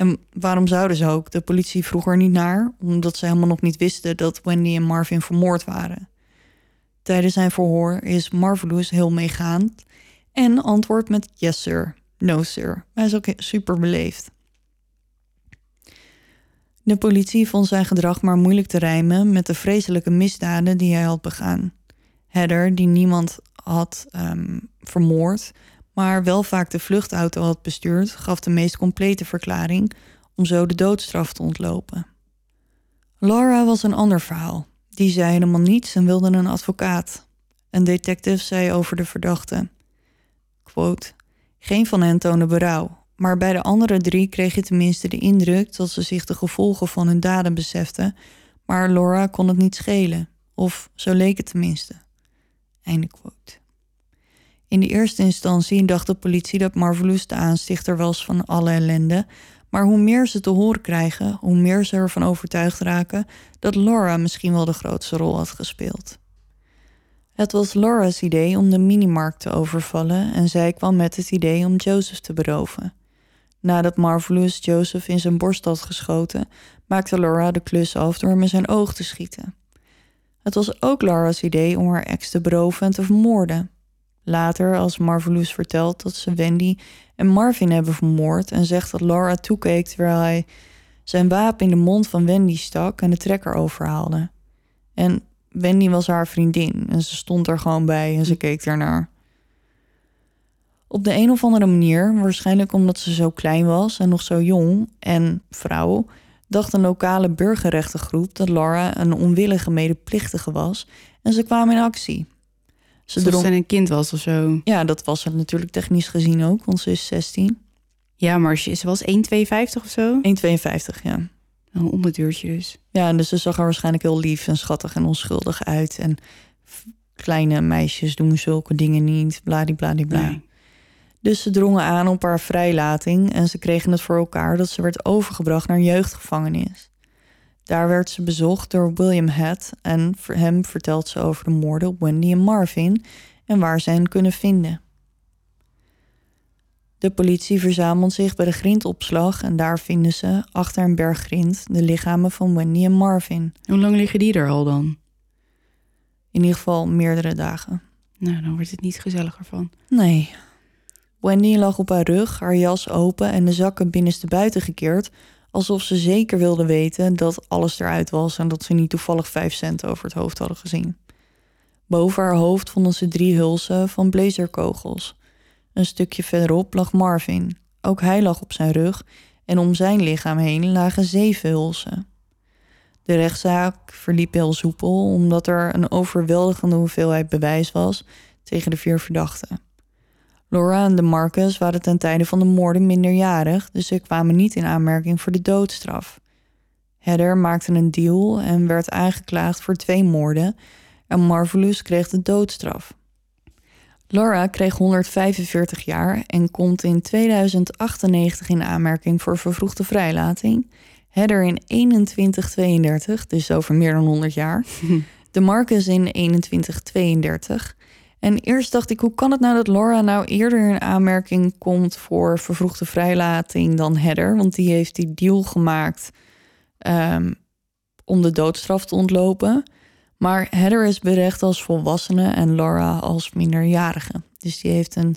En waarom zouden ze ook? De politie vroeg er niet naar, omdat ze helemaal nog niet wisten dat Wendy en Marvin vermoord waren. Tijdens zijn verhoor is Marvelous heel meegaand en antwoordt met yes sir, no sir. Hij is ook super beleefd. De politie vond zijn gedrag maar moeilijk te rijmen met de vreselijke misdaden die hij had begaan. Heather, die niemand had ehm, vermoord, maar wel vaak de vluchtauto had bestuurd, gaf de meest complete verklaring om zo de doodstraf te ontlopen. Laura was een ander verhaal. Die zei helemaal niets en wilde een advocaat. Een detective zei over de verdachte: quote, Geen van hen toonde berouw, maar bij de andere drie kreeg je tenminste de indruk dat ze zich de gevolgen van hun daden beseften, maar Laura kon het niet schelen, of zo leek het tenminste. Einde quote. In de eerste instantie dacht de politie dat Marvelous de aanstichter was van alle ellende, maar hoe meer ze te horen krijgen, hoe meer ze ervan overtuigd raken dat Laura misschien wel de grootste rol had gespeeld. Het was Laura's idee om de minimarkt te overvallen en zij kwam met het idee om Joseph te beroven. Nadat Marvelous Joseph in zijn borst had geschoten, maakte Laura de klus af door hem in zijn oog te schieten. Het was ook Laura's idee om haar ex te beroven en te vermoorden. Later, als Marvelous vertelt dat ze Wendy en Marvin hebben vermoord en zegt dat Laura toekeek terwijl hij zijn wapen in de mond van Wendy stak en de trekker overhaalde. En Wendy was haar vriendin en ze stond er gewoon bij en ze keek ernaar. Op de een of andere manier, waarschijnlijk omdat ze zo klein was en nog zo jong en vrouw, dacht een lokale burgerrechtengroep dat Laura een onwillige medeplichtige was en ze kwamen in actie. Ze ze een kind was of zo. Ja, dat was het natuurlijk technisch gezien ook, want ze is 16. Ja, maar ze ze was 1,52 of zo. 1,52, ja. Een onderduurtje dus. Ja, en dus ze zag er waarschijnlijk heel lief en schattig en onschuldig uit. En kleine meisjes doen zulke dingen niet, bladibladibla. Nee. Dus ze drongen aan op haar vrijlating en ze kregen het voor elkaar dat ze werd overgebracht naar een jeugdgevangenis. Daar werd ze bezocht door William Head en voor hem vertelt ze over de moorden op Wendy en Marvin en waar ze hen kunnen vinden. De politie verzamelt zich bij de grindopslag en daar vinden ze, achter een berg grind, de lichamen van Wendy en Marvin. Hoe lang liggen die er al dan? In ieder geval meerdere dagen. Nou, dan wordt het niet gezelliger van. Nee. Wendy lag op haar rug, haar jas open en de zakken binnenstebuiten gekeerd, alsof ze zeker wilde weten dat alles eruit was en dat ze niet toevallig vijf cent over het hoofd hadden gezien. Boven haar hoofd vonden ze drie hulsen van blazerkogels. Een stukje verderop lag Marvin. Ook hij lag op zijn rug en om zijn lichaam heen lagen zeven hulsen. De rechtszaak verliep heel soepel omdat er een overweldigende hoeveelheid bewijs was tegen de vier verdachten. Laura en de Marcus waren ten tijde van de moorden minderjarig, dus ze kwamen niet in aanmerking voor de doodstraf. Heather maakte een deal en werd aangeklaagd voor twee moorden en Marvelous kreeg de doodstraf. Laura kreeg 145 jaar en komt in 2098 in aanmerking voor vervroegde vrijlating. Heather in 2132, dus over meer dan 100 jaar. De Marcus in 2132. En eerst dacht ik, hoe kan het nou dat Laura nou eerder in aanmerking komt voor vervroegde vrijlating dan Heather? Want die heeft die deal gemaakt ehm, om de doodstraf te ontlopen. Maar Heather is berecht als volwassene en Laura als minderjarige. Dus die heeft een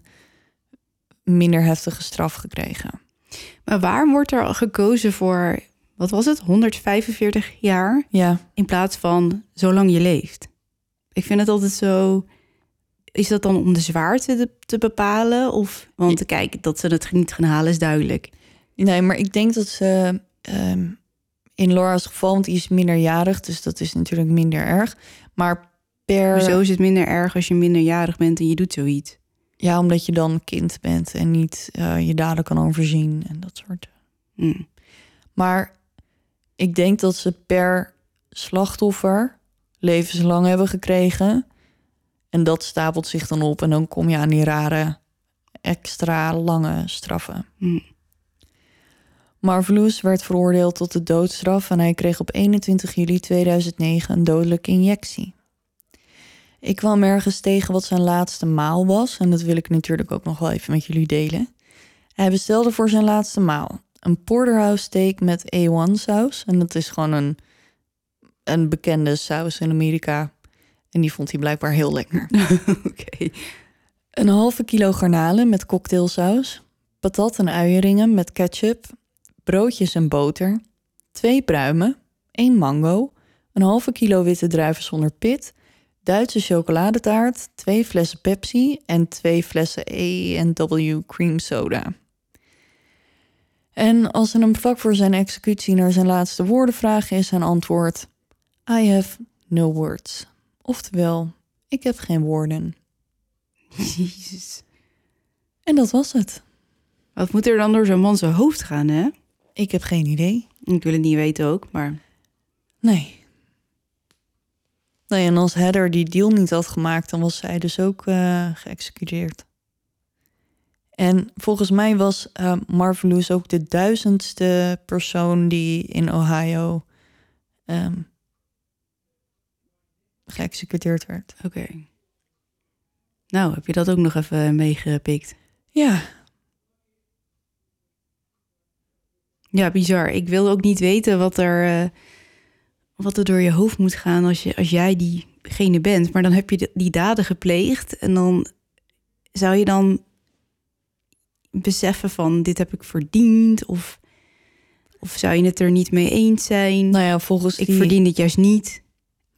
minder heftige straf gekregen. Maar waarom wordt er gekozen voor, wat was het, 145 jaar Ja, in plaats van zolang je leeft? Ik vind het altijd zo. Is dat dan om de zwaarte te, te bepalen? Of, want kijk, dat ze het niet gaan halen is duidelijk. nee, maar ik denk dat ze ehm, in Laura's geval, want die is minderjarig, dus dat is natuurlijk minder erg. Maar per. Zo is het minder erg als je minderjarig bent en je doet zoiets. Ja, omdat je dan kind bent en niet eh, je daden kan overzien en dat soort. Hm. Maar ik denk dat ze per slachtoffer levenslang hebben gekregen. En dat stapelt zich dan op en dan kom je aan die rare extra lange straffen. Hm. Marvelous werd veroordeeld tot de doodstraf en hij kreeg op 21 juli 2009 een dodelijke injectie. Ik kwam ergens tegen wat zijn laatste maal was en dat wil ik natuurlijk ook nog wel even met jullie delen. Hij bestelde voor zijn laatste maal een porterhouse steak met A1 saus en dat is gewoon een, een bekende saus in Amerika. En die vond hij blijkbaar heel lekker. Oké. Een halve kilo garnalen met cocktailsaus, patat en uieringen met ketchup, broodjes en boter, twee pruimen, één mango, een halve kilo witte druiven zonder pit, Duitse chocoladetaart, twee flessen Pepsi en twee flessen A&W cream soda. En als ze hem vlak voor zijn executie naar zijn laatste woorden vragen, is zijn antwoord: I have no words. Oftewel, ik heb geen woorden. Jezus. En dat was het. Wat moet er dan door zo'n man zijn hoofd gaan, hè? Ik heb geen idee. Ik wil het niet weten ook, maar... Nee. Nee, en als Heather die deal niet had gemaakt, dan was zij dus ook eh, geëxecuteerd. En volgens mij was eh Marvelous ook de duizendste persoon die in Ohio ehm, geëxecuteerd werd. Oké. Nou, heb je dat ook nog even meegepikt? Ja, Ja, bizar. Ik wil ook niet weten wat er, eh, wat er door je hoofd moet gaan als, je, als jij diegene bent. Maar dan heb je de- die daden gepleegd en dan zou je dan beseffen van dit heb ik verdiend of, of zou je het er niet mee eens zijn? nou ja, volgens ik die, verdien dit juist niet.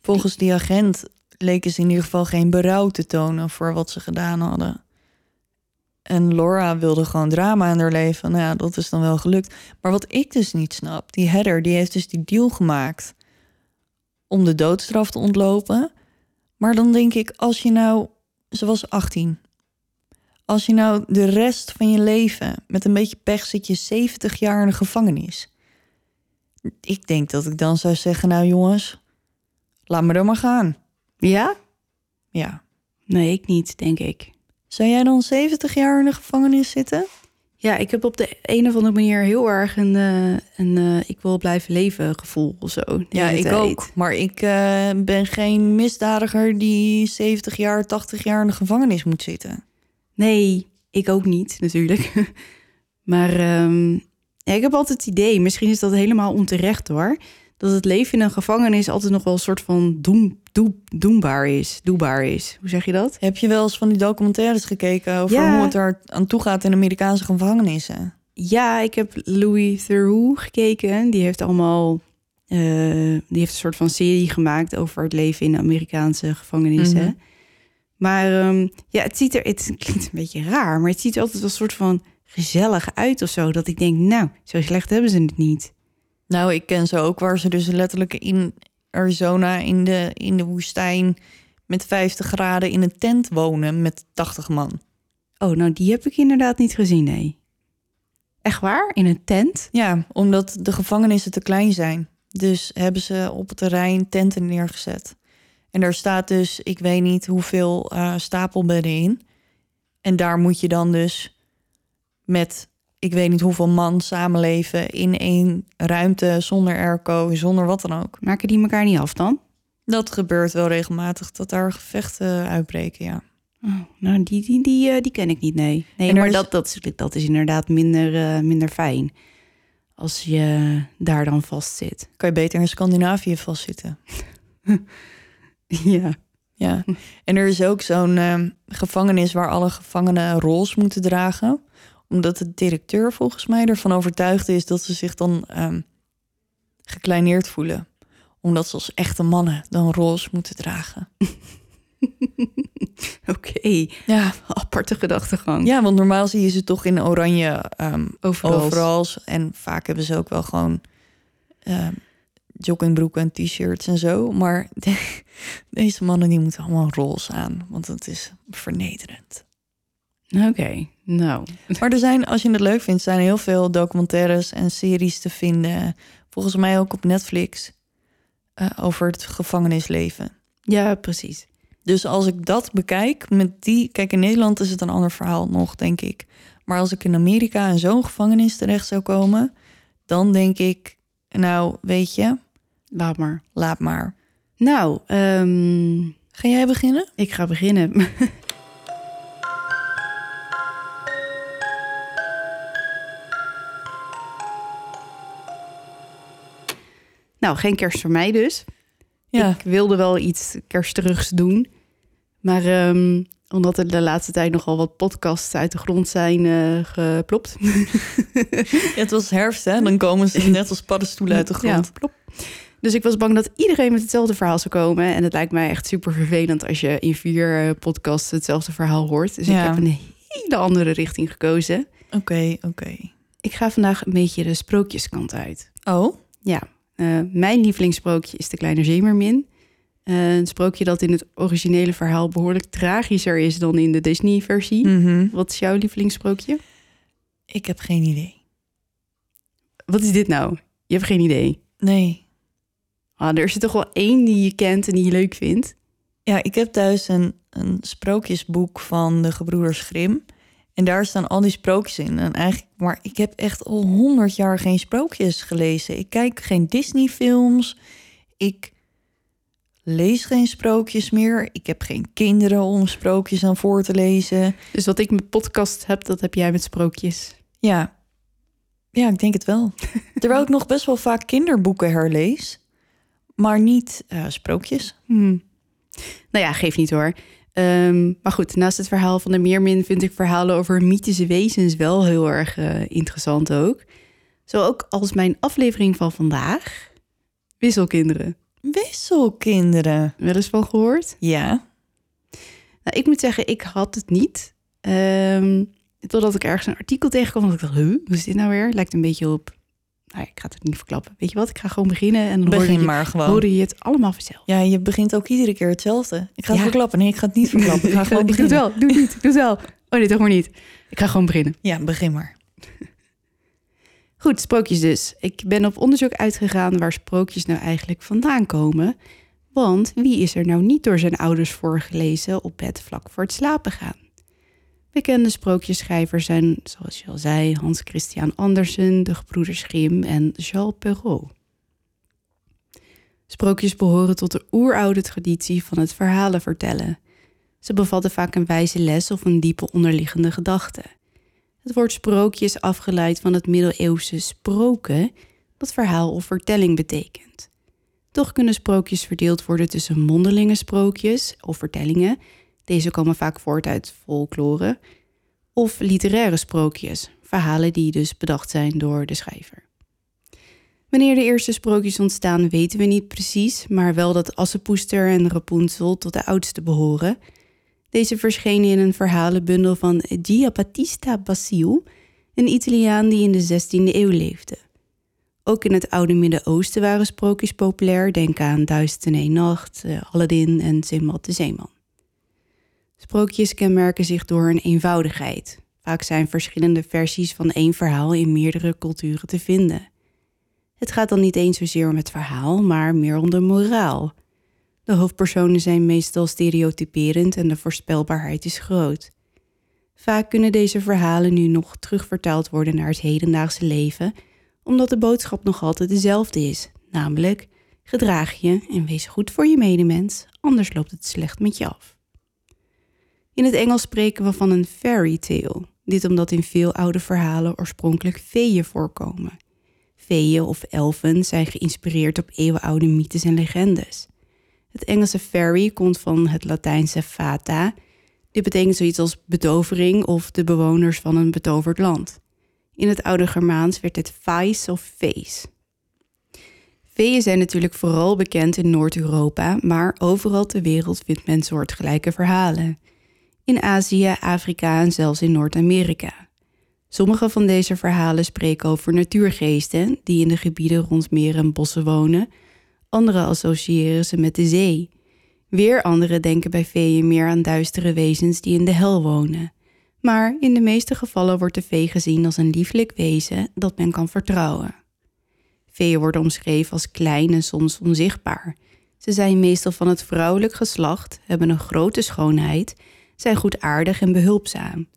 Volgens die agent leken ze in ieder geval geen berouw te tonen voor wat ze gedaan hadden. En Laura wilde gewoon drama in haar leven. Nou ja, dat is dan wel gelukt. Maar wat ik dus niet snap, die Heather, die heeft dus die deal gemaakt om de doodstraf te ontlopen. Maar dan denk ik, als je nou, ze was 18. Als je nou de rest van je leven met een beetje pech zit je 70 jaar in de gevangenis. Ik denk dat ik dan zou zeggen, nou jongens, laat me er maar gaan. Ja? Ja. Nee, ik niet, denk ik. Zou jij dan 70 jaar in de gevangenis zitten? Ja, ik heb op de een of andere manier heel erg een, eh, een eh, ik wil blijven leven gevoel of zo. Ja, ik tijd. ook. Maar ik eh, ben geen misdadiger die 70 jaar, 80 jaar in de gevangenis moet zitten. Nee, ik ook niet, natuurlijk. maar ehm, ja, ik heb altijd het idee, misschien is dat helemaal onterecht hoor, dat het leven in een gevangenis altijd nog wel een soort van doen, doe, doenbaar is. Doebaar is. Hoe zeg je dat? Heb je wel eens van die documentaires gekeken over Ja. hoe het er aan toe gaat in Amerikaanse gevangenissen? Ja, ik heb Louis Theroux gekeken. Die heeft allemaal, eh, die heeft een soort van serie gemaakt over het leven in Amerikaanse gevangenissen. Mhm. Maar ehm, ja, het ziet er, het klinkt een beetje raar, maar het ziet er altijd wel een soort van gezellig uit of zo. Dat ik denk, nou, zo slecht hebben ze het niet. Nou, ik ken ze ook waar ze dus letterlijk in Arizona in de, in de woestijn met 50 graden in een tent wonen met 80 man. Oh, nou, die heb ik inderdaad niet gezien, nee. Echt waar? In een tent? Ja, omdat de gevangenissen te klein zijn. Dus hebben ze op het terrein tenten neergezet. En daar staat dus, ik weet niet hoeveel eh, stapelbedden in. En daar moet je dan dus met, ik weet niet hoeveel man samenleven in één ruimte zonder airco, zonder wat dan ook. Maken die elkaar niet af dan? Dat gebeurt wel regelmatig, dat daar gevechten uitbreken, ja. Oh, nou, die, die, die, eh, die ken ik niet, nee. Nee, maar is- dat, dat, is, dat is inderdaad minder, eh, minder fijn. Als je daar dan vast zit. Kan je beter in Scandinavië vastzitten. Ja. Ja, en er is ook zo'n ehm, gevangenis waar alle gevangenen rols moeten dragen. Omdat de directeur volgens mij ervan overtuigd is dat ze zich dan ehm, gekleineerd voelen. Omdat ze als echte mannen dan rols moeten dragen. Oké, Ja, aparte gedachtegang. ja want normaal zie je ze toch in oranje ehm Overal. overal. En vaak hebben ze ook wel gewoon ehm joggingbroeken en t-shirts en zo. Maar de- deze mannen die moeten allemaal roze aan. Want het is vernederend. Oké, nou. Maar er zijn, als je het leuk vindt, zijn heel veel documentaires en series te vinden. Volgens mij ook op Netflix. eh, over het gevangenisleven. Ja, precies. Dus als ik dat bekijk met die. Kijk, in Nederland is het een ander verhaal nog, denk ik. Maar als ik in Amerika in zo'n gevangenis terecht zou komen, dan denk ik, nou, weet je, Laat maar. laat maar. Nou, ehm, Ga jij beginnen? ik ga beginnen. nou, geen kerst voor mij dus. Ja. Ik wilde wel iets kerstigs doen. Maar ehm, omdat er de laatste tijd nogal wat podcasts uit de grond zijn eh, geplopt. het was herfst, hè? Dan komen ze net als paddenstoelen uit de grond. Ja, plop. Dus ik was bang dat iedereen met hetzelfde verhaal zou komen. En het lijkt mij echt super vervelend als je in vier eh, podcasts hetzelfde verhaal hoort. Dus Ja. ik heb een hele andere richting gekozen. Oké, oké. Ik ga vandaag een beetje de sprookjeskant uit. Oh, Ja, eh, mijn lievelingssprookje is De Kleine Zeemermin. Eh, een sprookje dat in het originele verhaal behoorlijk tragischer is dan in de Disney-versie. mhm. Wat is jouw lievelingssprookje? ik heb geen idee. Wat is dit nou? Je hebt geen idee. Nee. Ah, er is er toch wel één die je kent en die je leuk vindt. Ja, ik heb thuis een, een sprookjesboek van de gebroeders Grimm. En daar staan al die sprookjes in. En eigenlijk, maar ik heb echt al honderd jaar geen sprookjes gelezen. Ik kijk geen Disney-films. Ik lees geen sprookjes meer. Ik heb geen kinderen om sprookjes aan voor te lezen. Dus wat ik met podcast heb, dat heb jij met sprookjes. Ja, ja ik denk het wel. Terwijl ik nog best wel vaak kinderboeken herlees. Maar niet eh, sprookjes. Hmm. Nou ja, geef niet hoor. Ehm, maar goed, naast het verhaal van de Meermin vind ik verhalen over mythische wezens wel heel erg eh, interessant ook. Zo ook als mijn aflevering van vandaag. Wisselkinderen. Wisselkinderen. Wel eens van gehoord? Ja. Nou, ik moet zeggen, ik had het niet. Ehm, totdat ik ergens een artikel tegenkwam. Dat ik dacht, huh, hoe is dit nou weer? Lijkt een beetje op... Nou, ik ga het niet verklappen. Weet je wat? Ik ga gewoon beginnen en dan hoor Begin je, maar gewoon. je het allemaal vanzelf. Ja, je begint ook iedere keer hetzelfde. Ik ga het Ja. verklappen. Nee, ik ga het niet verklappen. Ik ga gewoon ik doe het wel. Doe het niet. Doe het wel. Oh nee, toch maar niet. Ik ga gewoon beginnen. Ja, begin maar. Goed, sprookjes dus. Ik ben op onderzoek uitgegaan waar sprookjes nou eigenlijk vandaan komen. Want wie is er nou niet door zijn ouders voorgelezen op bed vlak voor het slapen gaan? Bekende sprookjesschrijvers zijn, zoals je al zei, Hans Christian Andersen, de gebroeders Grimm en Charles Perrault. Sprookjes behoren tot de oeroude traditie van het verhalen vertellen. Ze bevatten vaak een wijze les of een diepe onderliggende gedachte. Het woord sprookje is afgeleid van het middeleeuwse sproken, dat verhaal of vertelling betekent. Toch kunnen sprookjes verdeeld worden tussen mondelinge sprookjes of vertellingen, deze komen vaak voort uit folklore, of literaire sprookjes, verhalen die dus bedacht zijn door de schrijver. Wanneer de eerste sprookjes ontstaan weten we niet precies, maar wel dat Assepoester en Rapunzel tot de oudste behoren. Deze verschenen in een verhalenbundel van Giambattista Basile, een Italiaan die in de 16e eeuw leefde. Ook in het oude Midden-Oosten waren sprookjes populair. Denk aan Duizend en Nacht, eh, Aladdin en Simbad de Zeeman. Sprookjes kenmerken zich door een eenvoudigheid. Vaak zijn verschillende versies van één verhaal in meerdere culturen te vinden. Het gaat dan niet eens zozeer om het verhaal, maar meer om de moraal. De hoofdpersonen zijn meestal stereotyperend en de voorspelbaarheid is groot. Vaak kunnen deze verhalen nu nog terugvertaald worden naar het hedendaagse leven, omdat de boodschap nog altijd dezelfde is, namelijk gedraag je en wees goed voor je medemens, anders loopt het slecht met je af. In het Engels spreken we van een fairy tale, dit omdat in veel oude verhalen oorspronkelijk feeën voorkomen. Feeën of elfen zijn geïnspireerd op eeuwenoude mythes en legendes. Het Engelse fairy komt van het Latijnse fata. Dit betekent zoiets als betovering of de bewoners van een betoverd land. In het oude Germaans werd het fais of fees. Veeën zijn natuurlijk vooral bekend in Noord-Europa, maar overal ter wereld vindt men soortgelijke verhalen. In Azië, Afrika en zelfs in Noord-Amerika. Sommige van deze verhalen spreken over natuurgeesten die in de gebieden rond meren en bossen wonen. Andere associëren ze met de zee. Weer anderen denken bij veeën meer aan duistere wezens die in de hel wonen. Maar in de meeste gevallen wordt de vee gezien als een lieflijk wezen dat men kan vertrouwen. Veeën worden omschreven als klein en soms onzichtbaar. Ze zijn meestal van het vrouwelijk geslacht, hebben een grote schoonheid, zijn goedaardig en behulpzaam.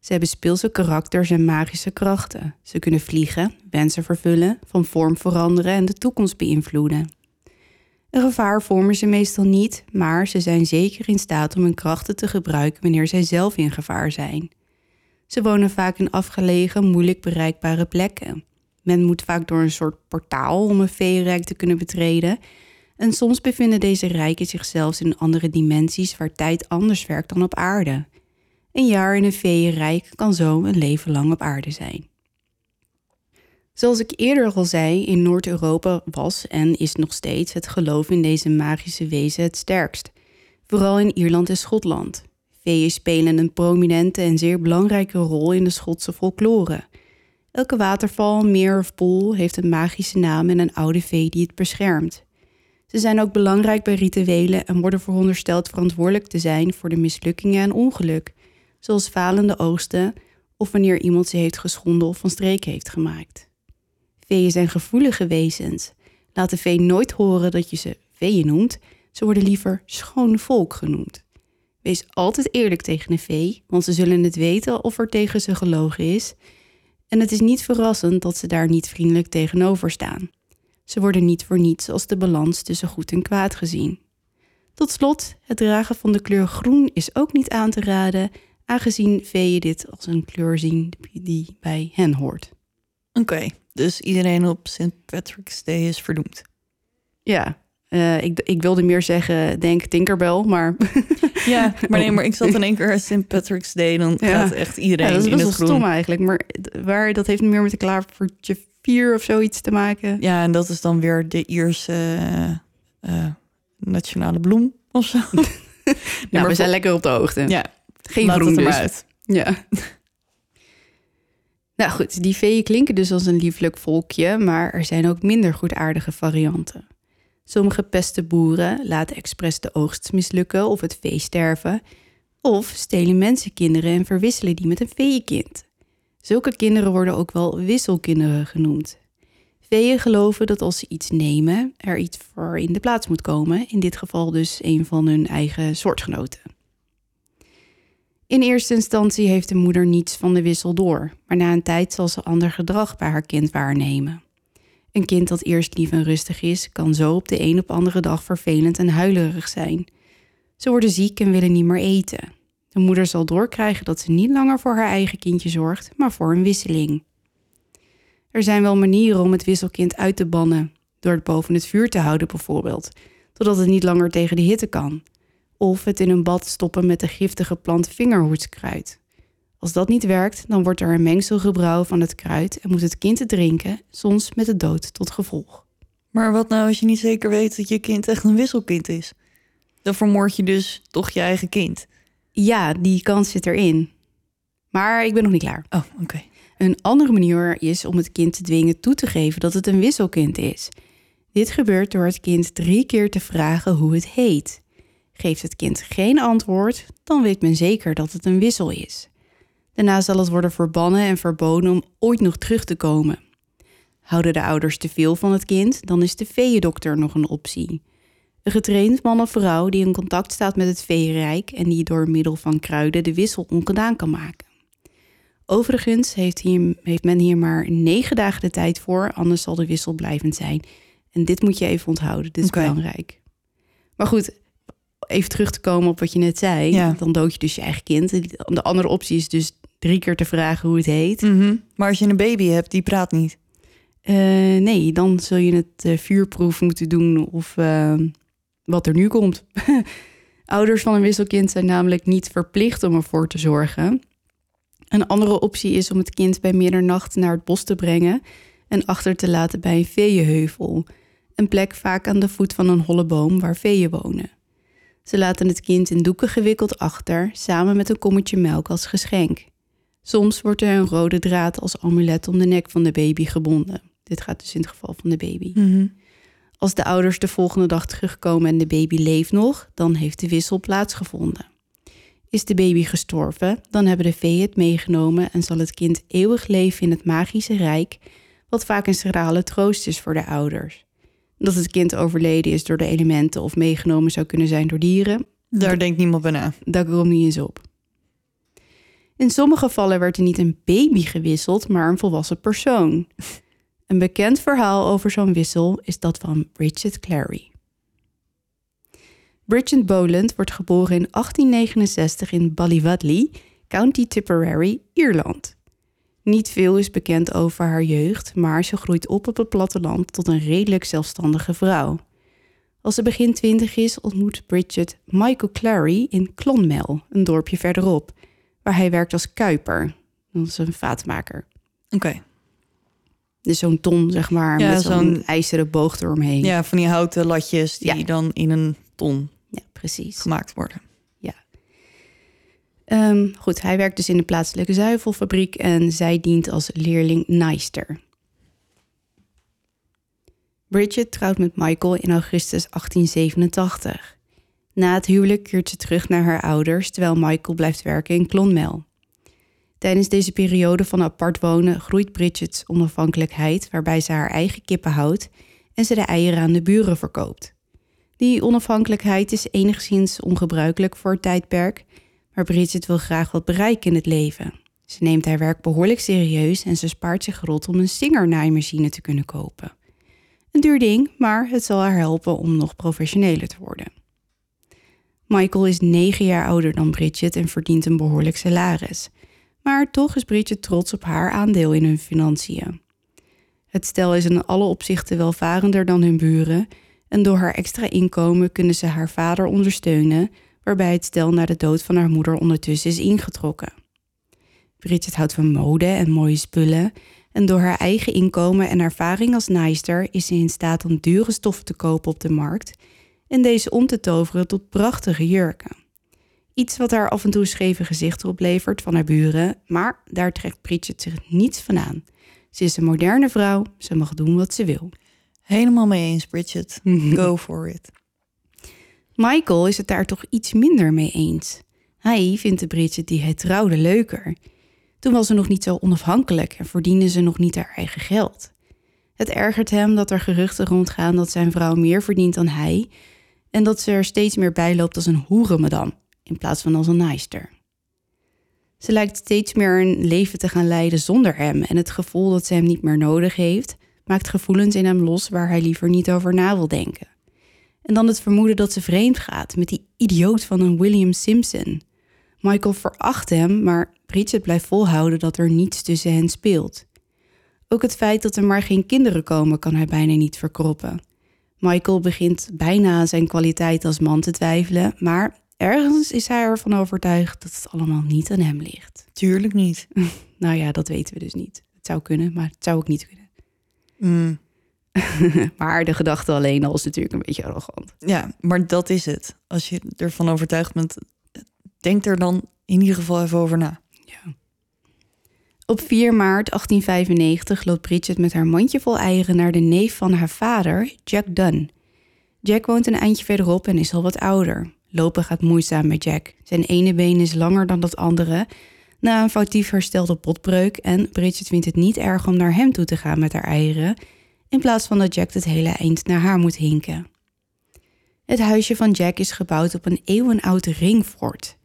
Ze hebben speelse karakters en magische krachten. Ze kunnen vliegen, wensen vervullen, van vorm veranderen en de toekomst beïnvloeden. Een gevaar vormen ze meestal niet, maar ze zijn zeker in staat om hun krachten te gebruiken wanneer zij zelf in gevaar zijn. Ze wonen vaak in afgelegen, moeilijk bereikbare plekken. Men moet vaak door een soort portaal om een veerrijk te kunnen betreden. En soms bevinden deze rijken zich zelfs in andere dimensies waar tijd anders werkt dan op aarde. Een jaar in een feeënrijk kan zo een leven lang op aarde zijn. Zoals ik eerder al zei, in Noord-Europa was en is nog steeds het geloof in deze magische wezen het sterkst. Vooral in Ierland en Schotland. Feeën spelen een prominente en zeer belangrijke rol in de Schotse folklore. Elke waterval, meer of poel heeft een magische naam en een oude vee die het beschermt. Ze zijn ook belangrijk bij rituelen en worden verondersteld verantwoordelijk te zijn voor de mislukkingen en ongeluk, zoals falende oogsten of wanneer iemand ze heeft geschonden of van streek heeft gemaakt. Veeën zijn gevoelige wezens. Laat de vee nooit horen dat je ze veeën noemt, ze worden liever schoon volk genoemd. Wees altijd eerlijk tegen een vee, want ze zullen het weten of er tegen ze gelogen is. En het is niet verrassend dat ze daar niet vriendelijk tegenover staan. Ze worden niet voor niets als de balans tussen goed en kwaad gezien. Tot slot, het dragen van de kleur groen is ook niet aan te raden, aangezien veeën dit als een kleur zien die bij hen hoort. Oké, dus iedereen op St. Patrick's Day is verdoemd. Ja, uh, ik, ik wilde meer zeggen, denk Tinkerbell, maar... ja, maar nee, maar ik zat in één keer St. Patrick's Day, dan ja. gaat echt iedereen ja, dat is in het groen. stom eigenlijk, maar waar, dat heeft meer met de klavertje 4 of zoiets te maken. Ja, en dat is dan weer de Ierse uh, nationale bloem of zo. nou, we zijn lekker op de hoogte. Ja, geen groen dus. uit. Ja. nou goed, die veeën klinken dus als een lieflijk volkje, maar er zijn ook minder goedaardige varianten. Sommige pestenboeren laten expres de oogst mislukken of het vee sterven, of stelen mensenkinderen en verwisselen die met een veeënkind. Zulke kinderen worden ook wel wisselkinderen genoemd. Veeën geloven dat als ze iets nemen, er iets voor in de plaats moet komen, in dit geval dus een van hun eigen soortgenoten. In eerste instantie heeft de moeder niets van de wissel door, maar na een tijd zal ze ander gedrag bij haar kind waarnemen. Een kind dat eerst lief en rustig is, kan zo op de een op andere dag vervelend en huilerig zijn. Ze worden ziek en willen niet meer eten. De moeder zal doorkrijgen dat ze niet langer voor haar eigen kindje zorgt, maar voor een wisseling. Er zijn wel manieren om het wisselkind uit te bannen, door het boven het vuur te houden bijvoorbeeld, totdat het niet langer tegen de hitte kan. Of het in een bad stoppen met de giftige plant vingerhoedskruid. Als dat niet werkt, dan wordt er een mengsel gebrouwen van het kruid en moet het kind het drinken, soms met de dood tot gevolg. Maar wat nou als je niet zeker weet dat je kind echt een wisselkind is? Dan vermoord je dus toch je eigen kind. Ja, die kans zit erin. Maar ik ben nog niet klaar. Oh, oké. Een andere manier is om het kind te dwingen toe te geven dat het een wisselkind is. Dit gebeurt door het kind drie keer te vragen hoe het heet. Geeft het kind geen antwoord, dan weet men zeker dat het een wissel is. Daarna zal het worden verbannen en verboden om ooit nog terug te komen. Houden de ouders te veel van het kind, dan is de veeëndokter nog een optie. Een getraind man of vrouw die in contact staat met het veerrijk en die door middel van kruiden de wissel ongedaan kan maken. Overigens heeft, hier, heeft men hier maar negen dagen de tijd voor, anders zal de wissel blijvend zijn. En dit moet je even onthouden, dit is belangrijk. Maar goed, even terug te komen op wat je net zei. Dan dood je dus je eigen kind. De andere optie is dus drie keer te vragen hoe het heet. Mhm. Maar als je een baby hebt, die praat niet. Uh, nee, dan zul je het uh, vuurproef moeten doen of uh, wat er nu komt. Ouders van een wisselkind zijn namelijk niet verplicht om ervoor te zorgen. Een andere optie is om het kind bij middernacht naar het bos te brengen en achter te laten bij een veeënheuvel, een plek vaak aan de voet van een holle boom waar veeën wonen. Ze laten het kind in doeken gewikkeld achter, samen met een kommetje melk als geschenk. Soms wordt er een rode draad als amulet om de nek van de baby gebonden. Dit gaat dus in het geval van de baby. Mhm. Als de ouders de volgende dag terugkomen en de baby leeft nog, dan heeft de wissel plaatsgevonden. Is de baby gestorven, dan hebben de vee het meegenomen en zal het kind eeuwig leven in het magische rijk, wat vaak een schrale troost is voor de ouders. Dat het kind overleden is door de elementen of meegenomen zou kunnen zijn door dieren, Daar denkt niemand bij na. daar komt niet eens op. In sommige gevallen werd er niet een baby gewisseld, maar een volwassen persoon. Een bekend verhaal over zo'n wissel is dat van Bridget Clary. Bridget Boland wordt geboren in 1869 in Ballywadley, County Tipperary, Ierland. Niet veel is bekend over haar jeugd, maar ze groeit op op het platteland tot een redelijk zelfstandige vrouw. Als ze begin twintig is, ontmoet Bridget Michael Clary in Clonmel, een dorpje verderop, waar hij werkt als kuiper. Dat is een vaatmaker. Oké. Dus zo'n ton, zeg maar, Ja, met zo'n ijzeren boog eromheen. Ja, van die houten latjes die Ja. dan in een ton Ja, precies. gemaakt worden. Ehm, goed, hij werkt dus in de plaatselijke zuivelfabriek en zij dient als leerling naaister. Bridget trouwt met Michael in augustus 1887. Na het huwelijk keert ze terug naar haar ouders, terwijl Michael blijft werken in Clonmel. Tijdens deze periode van apart wonen groeit Bridget's onafhankelijkheid, waarbij ze haar eigen kippen houdt en ze de eieren aan de buren verkoopt. Die onafhankelijkheid is enigszins ongebruikelijk voor het tijdperk, maar Bridget wil graag wat bereiken in het leven. Ze neemt haar werk behoorlijk serieus en ze spaart zich rot om een Singer-naaimachine te kunnen kopen. Een duur ding, maar het zal haar helpen om nog professioneler te worden. Michael is negen jaar ouder dan Bridget en verdient een behoorlijk salaris. Maar toch is Bridget trots op haar aandeel in hun financiën. Het stel is in alle opzichten welvarender dan hun buren en door haar extra inkomen kunnen ze haar vader ondersteunen waarbij het stel na de dood van haar moeder ondertussen is ingetrokken. Bridget houdt van mode en mooie spullen en door haar eigen inkomen en ervaring als naaister is ze in staat om dure stoffen te kopen op de markt en deze om te toveren tot prachtige jurken. Iets wat haar af en toe scheve gezichten oplevert van haar buren, maar daar trekt Bridget zich niets van aan. Ze is een moderne vrouw, ze mag doen wat ze wil. Helemaal mee eens, Bridget. Go for it. Michael is het daar toch iets minder mee eens. Hij vindt de Bridget die hij trouwde leuker. Toen was ze nog niet zo onafhankelijk en verdiende ze nog niet haar eigen geld. Het ergert hem dat er geruchten rondgaan dat zijn vrouw meer verdient dan hij en dat ze er steeds meer bij loopt als een hoerenmadam in plaats van als een naaister. Ze lijkt steeds meer een leven te gaan leiden zonder hem en het gevoel dat ze hem niet meer nodig heeft maakt gevoelens in hem los waar hij liever niet over na wil denken. En dan het vermoeden dat ze vreemd gaat met die idioot van een William Simpson. Michael veracht hem, maar Bridget blijft volhouden dat er niets tussen hen speelt. Ook het feit dat er maar geen kinderen komen kan hij bijna niet verkroppen. Michael begint bijna aan zijn kwaliteit als man te twijfelen, maar ergens is hij ervan overtuigd dat het allemaal niet aan hem ligt. Tuurlijk niet. Nou ja, dat weten we dus niet. Het zou kunnen, maar het zou ook niet kunnen. Mm, maar de gedachte alleen al is natuurlijk een beetje arrogant. ja, maar dat is het. Als je ervan overtuigd bent, denk er dan in ieder geval even over na. Op 4 maart 1895 loopt Bridget met haar mandje vol eieren naar de neef van haar vader, Jack Dunn. Jack woont een eindje verderop en is al wat ouder. Lopen gaat moeizaam met Jack. Zijn ene been is langer dan dat andere. Na een foutief herstelde botbreuk en Bridget vindt het niet erg om naar hem toe te gaan met haar eieren, in plaats van dat Jack het hele eind naar haar moet hinken. Het huisje van Jack is gebouwd op een eeuwenoud ringfort.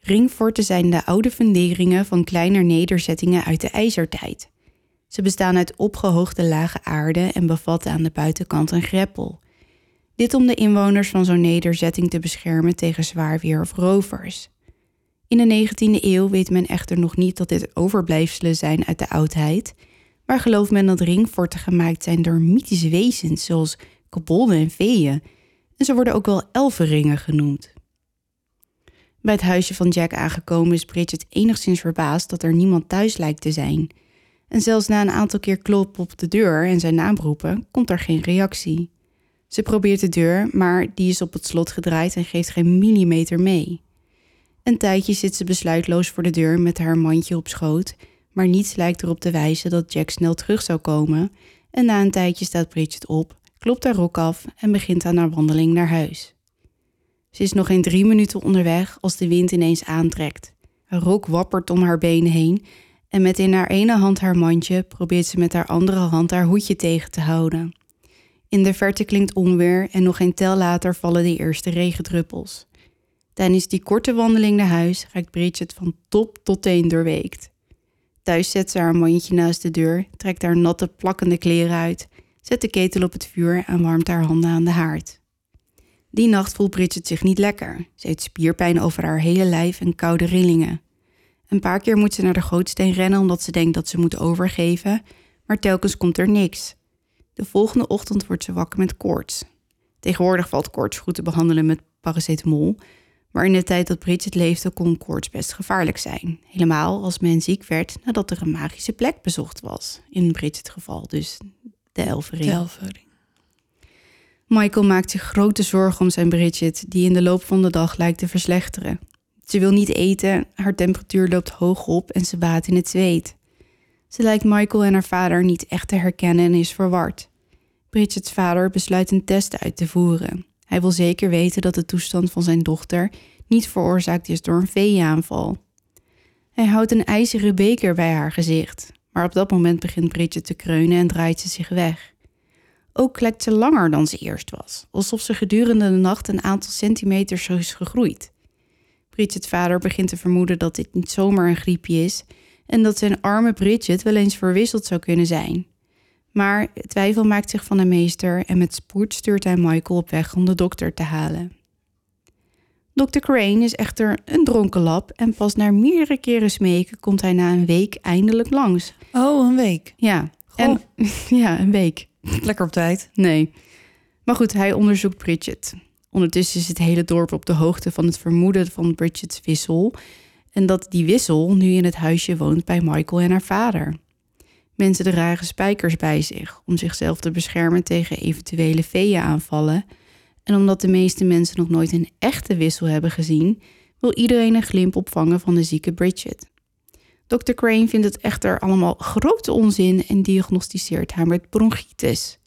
Ringforten zijn de oude funderingen van kleiner nederzettingen uit de ijzertijd. Ze bestaan uit opgehoogde lage aarde en bevatten aan de buitenkant een greppel. Dit om de inwoners van zo'n nederzetting te beschermen tegen zwaar weer of rovers. In de 19e eeuw weet men echter nog niet dat dit overblijfselen zijn uit de oudheid, maar gelooft men dat ringforten gemaakt zijn door mythische wezens zoals kobolden en feeën, En ze worden ook wel elfenringen genoemd. Bij het huisje van Jack aangekomen is Bridget enigszins verbaasd dat er niemand thuis lijkt te zijn. En zelfs na een aantal keer kloppen op de deur en zijn naam roepen, komt er geen reactie. Ze probeert de deur, maar die is op het slot gedraaid en geeft geen millimeter mee. Een tijdje zit ze besluitloos voor de deur met haar mandje op schoot, maar niets lijkt erop te wijzen dat Jack snel terug zou komen. En na een tijdje staat Bridget op, klopt haar rok af en begint aan haar wandeling naar huis. Ze is nog geen drie minuten onderweg als de wind ineens aantrekt. Haar rok wappert om haar benen heen en met in haar ene hand haar mandje probeert ze met haar andere hand haar hoedje tegen te houden. In de verte klinkt onweer en nog geen tel later vallen de eerste regendruppels. Tijdens die korte wandeling naar huis raakt Bridget van top tot teen doorweekt. Thuis zet ze haar mandje naast de deur, trekt haar natte, plakkende kleren uit, zet de ketel op het vuur en warmt haar handen aan de haard. Die nacht voelt Bridget zich niet lekker. Ze heeft spierpijn over haar hele lijf en koude rillingen. Een paar keer moet ze naar de gootsteen rennen omdat ze denkt dat ze moet overgeven, maar telkens komt er niks. De volgende ochtend wordt ze wakker met koorts. Tegenwoordig valt koorts goed te behandelen met paracetamol, maar in de tijd dat Bridget leefde kon koorts best gevaarlijk zijn. Helemaal als men ziek werd nadat er een magische plek bezocht was. In Bridget's geval dus de Elvering. De Elvering. Michael maakt zich grote zorgen om zijn Bridget, die in de loop van de dag lijkt te verslechteren. Ze wil niet eten, haar temperatuur loopt hoog op en ze baat in het zweet. Ze lijkt Michael en haar vader niet echt te herkennen en is verward. Bridget's vader besluit een test uit te voeren. Hij wil zeker weten dat de toestand van zijn dochter niet veroorzaakt is door een veeaanval. Hij houdt een ijzeren beker bij haar gezicht, maar op dat moment begint Bridget te kreunen en draait ze zich weg. Ook klekt ze langer dan ze eerst was, alsof ze gedurende de nacht een aantal centimeters is gegroeid. Bridget's vader begint te vermoeden dat dit niet zomaar een griepje is en dat zijn arme Bridget wel eens verwisseld zou kunnen zijn. Maar twijfel maakt zich van de meester en met spoed stuurt hij Michael op weg om de dokter te halen. Dr. Crane is echter een dronken lap en pas na meerdere keren smeken komt hij na een week eindelijk langs. Oh, een week. Ja, Goh. en, ja een week. Lekker op tijd. Nee. Maar goed, hij onderzoekt Bridget. Ondertussen is het hele dorp op de hoogte van het vermoeden van Bridget's wissel. En dat die wissel nu in het huisje woont bij Michael en haar vader. Mensen dragen spijkers bij zich om zichzelf te beschermen tegen eventuele veeënaanvallen. En omdat de meeste mensen nog nooit een echte wissel hebben gezien, wil iedereen een glimp opvangen van de zieke Bridget. Dr. Crane vindt het echter allemaal grote onzin en diagnosticeert haar met bronchitis.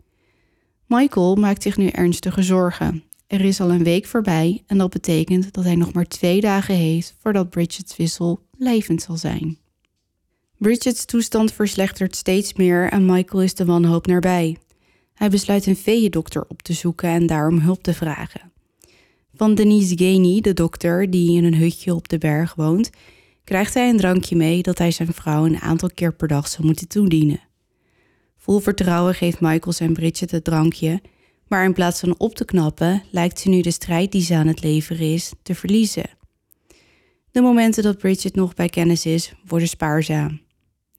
Michael maakt zich nu ernstige zorgen. Er is al een week voorbij en dat betekent dat hij nog maar twee dagen heeft voordat Bridget's wissel levend zal zijn. Bridget's toestand verslechtert steeds meer en Michael is de wanhoop nabij. Hij besluit een veeëndokter op te zoeken en daarom hulp te vragen. Van Denise Gainey, de dokter die in een hutje op de berg woont, krijgt hij een drankje mee dat hij zijn vrouw een aantal keer per dag zou moeten toedienen. Vol vertrouwen geeft Michael zijn Bridget het drankje, maar in plaats van op te knappen, lijkt ze nu de strijd die ze aan het leveren is te verliezen. De momenten dat Bridget nog bij kennis is, worden spaarzaam.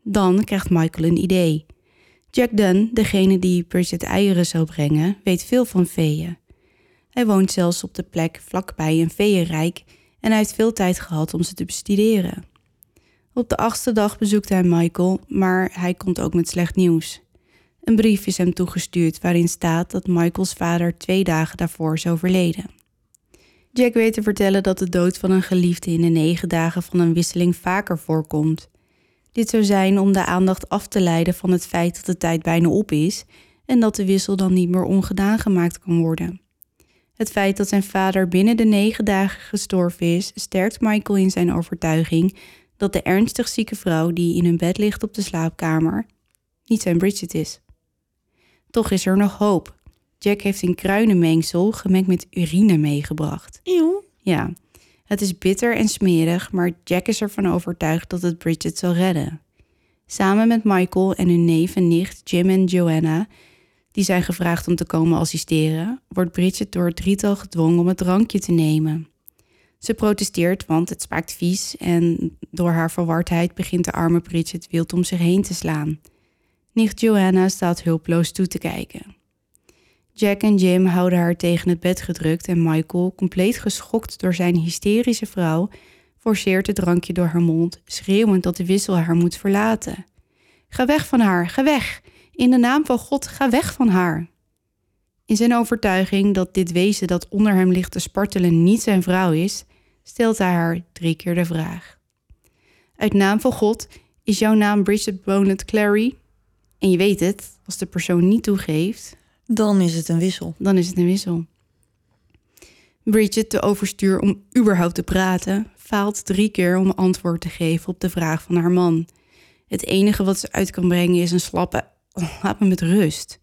Dan krijgt Michael een idee. Jack Dunn, degene die Bridget eieren zou brengen, weet veel van veeën. Hij woont zelfs op de plek vlakbij een veeënrijk en hij heeft veel tijd gehad om ze te bestuderen. Op de achtste dag bezoekt hij Michael, maar hij komt ook met slecht nieuws. Een brief is hem toegestuurd waarin staat dat Michaels vader twee dagen daarvoor is overleden. Jack weet te vertellen dat de dood van een geliefde in de negen dagen van een wisseling vaker voorkomt. Dit zou zijn om de aandacht af te leiden van het feit dat de tijd bijna op is en dat de wissel dan niet meer ongedaan gemaakt kan worden. Het feit dat zijn vader binnen de negen dagen gestorven is, sterkt Michael in zijn overtuiging dat de ernstig zieke vrouw die in een bed ligt op de slaapkamer niet zijn Bridget is. Toch is er nog hoop. Jack heeft een kruinenmengsel gemengd met urine meegebracht. Eeuw. Ja, het is bitter en smerig, maar Jack is ervan overtuigd dat het Bridget zal redden. Samen met Michael en hun neef en nicht Jim en Joanna, die zijn gevraagd om te komen assisteren, wordt Bridget door het drietal gedwongen om het drankje te nemen. Ze protesteert, want het smaakt vies en door haar verwardheid begint de arme Bridget wild om zich heen te slaan. Nicht Joanna staat hulpeloos toe te kijken. Jack en Jim houden haar tegen het bed gedrukt en Michael, compleet geschokt door zijn hysterische vrouw, forceert het drankje door haar mond, schreeuwend dat de wissel haar moet verlaten. Ga weg van haar, ga weg! In de naam van God, ga weg van haar! In zijn overtuiging dat dit wezen dat onder hem ligt te spartelen niet zijn vrouw is, stelt hij haar drie keer de vraag. Uit naam van God, is jouw naam Bridget Bonnet Clary? En je weet het, als de persoon niet toegeeft, Dan is het een wissel. dan is het een wissel. Bridget, te overstuur om überhaupt te praten, faalt drie keer om antwoord te geven op de vraag van haar man. Het enige wat ze uit kan brengen is een slappe: "Oh, laat me met rust.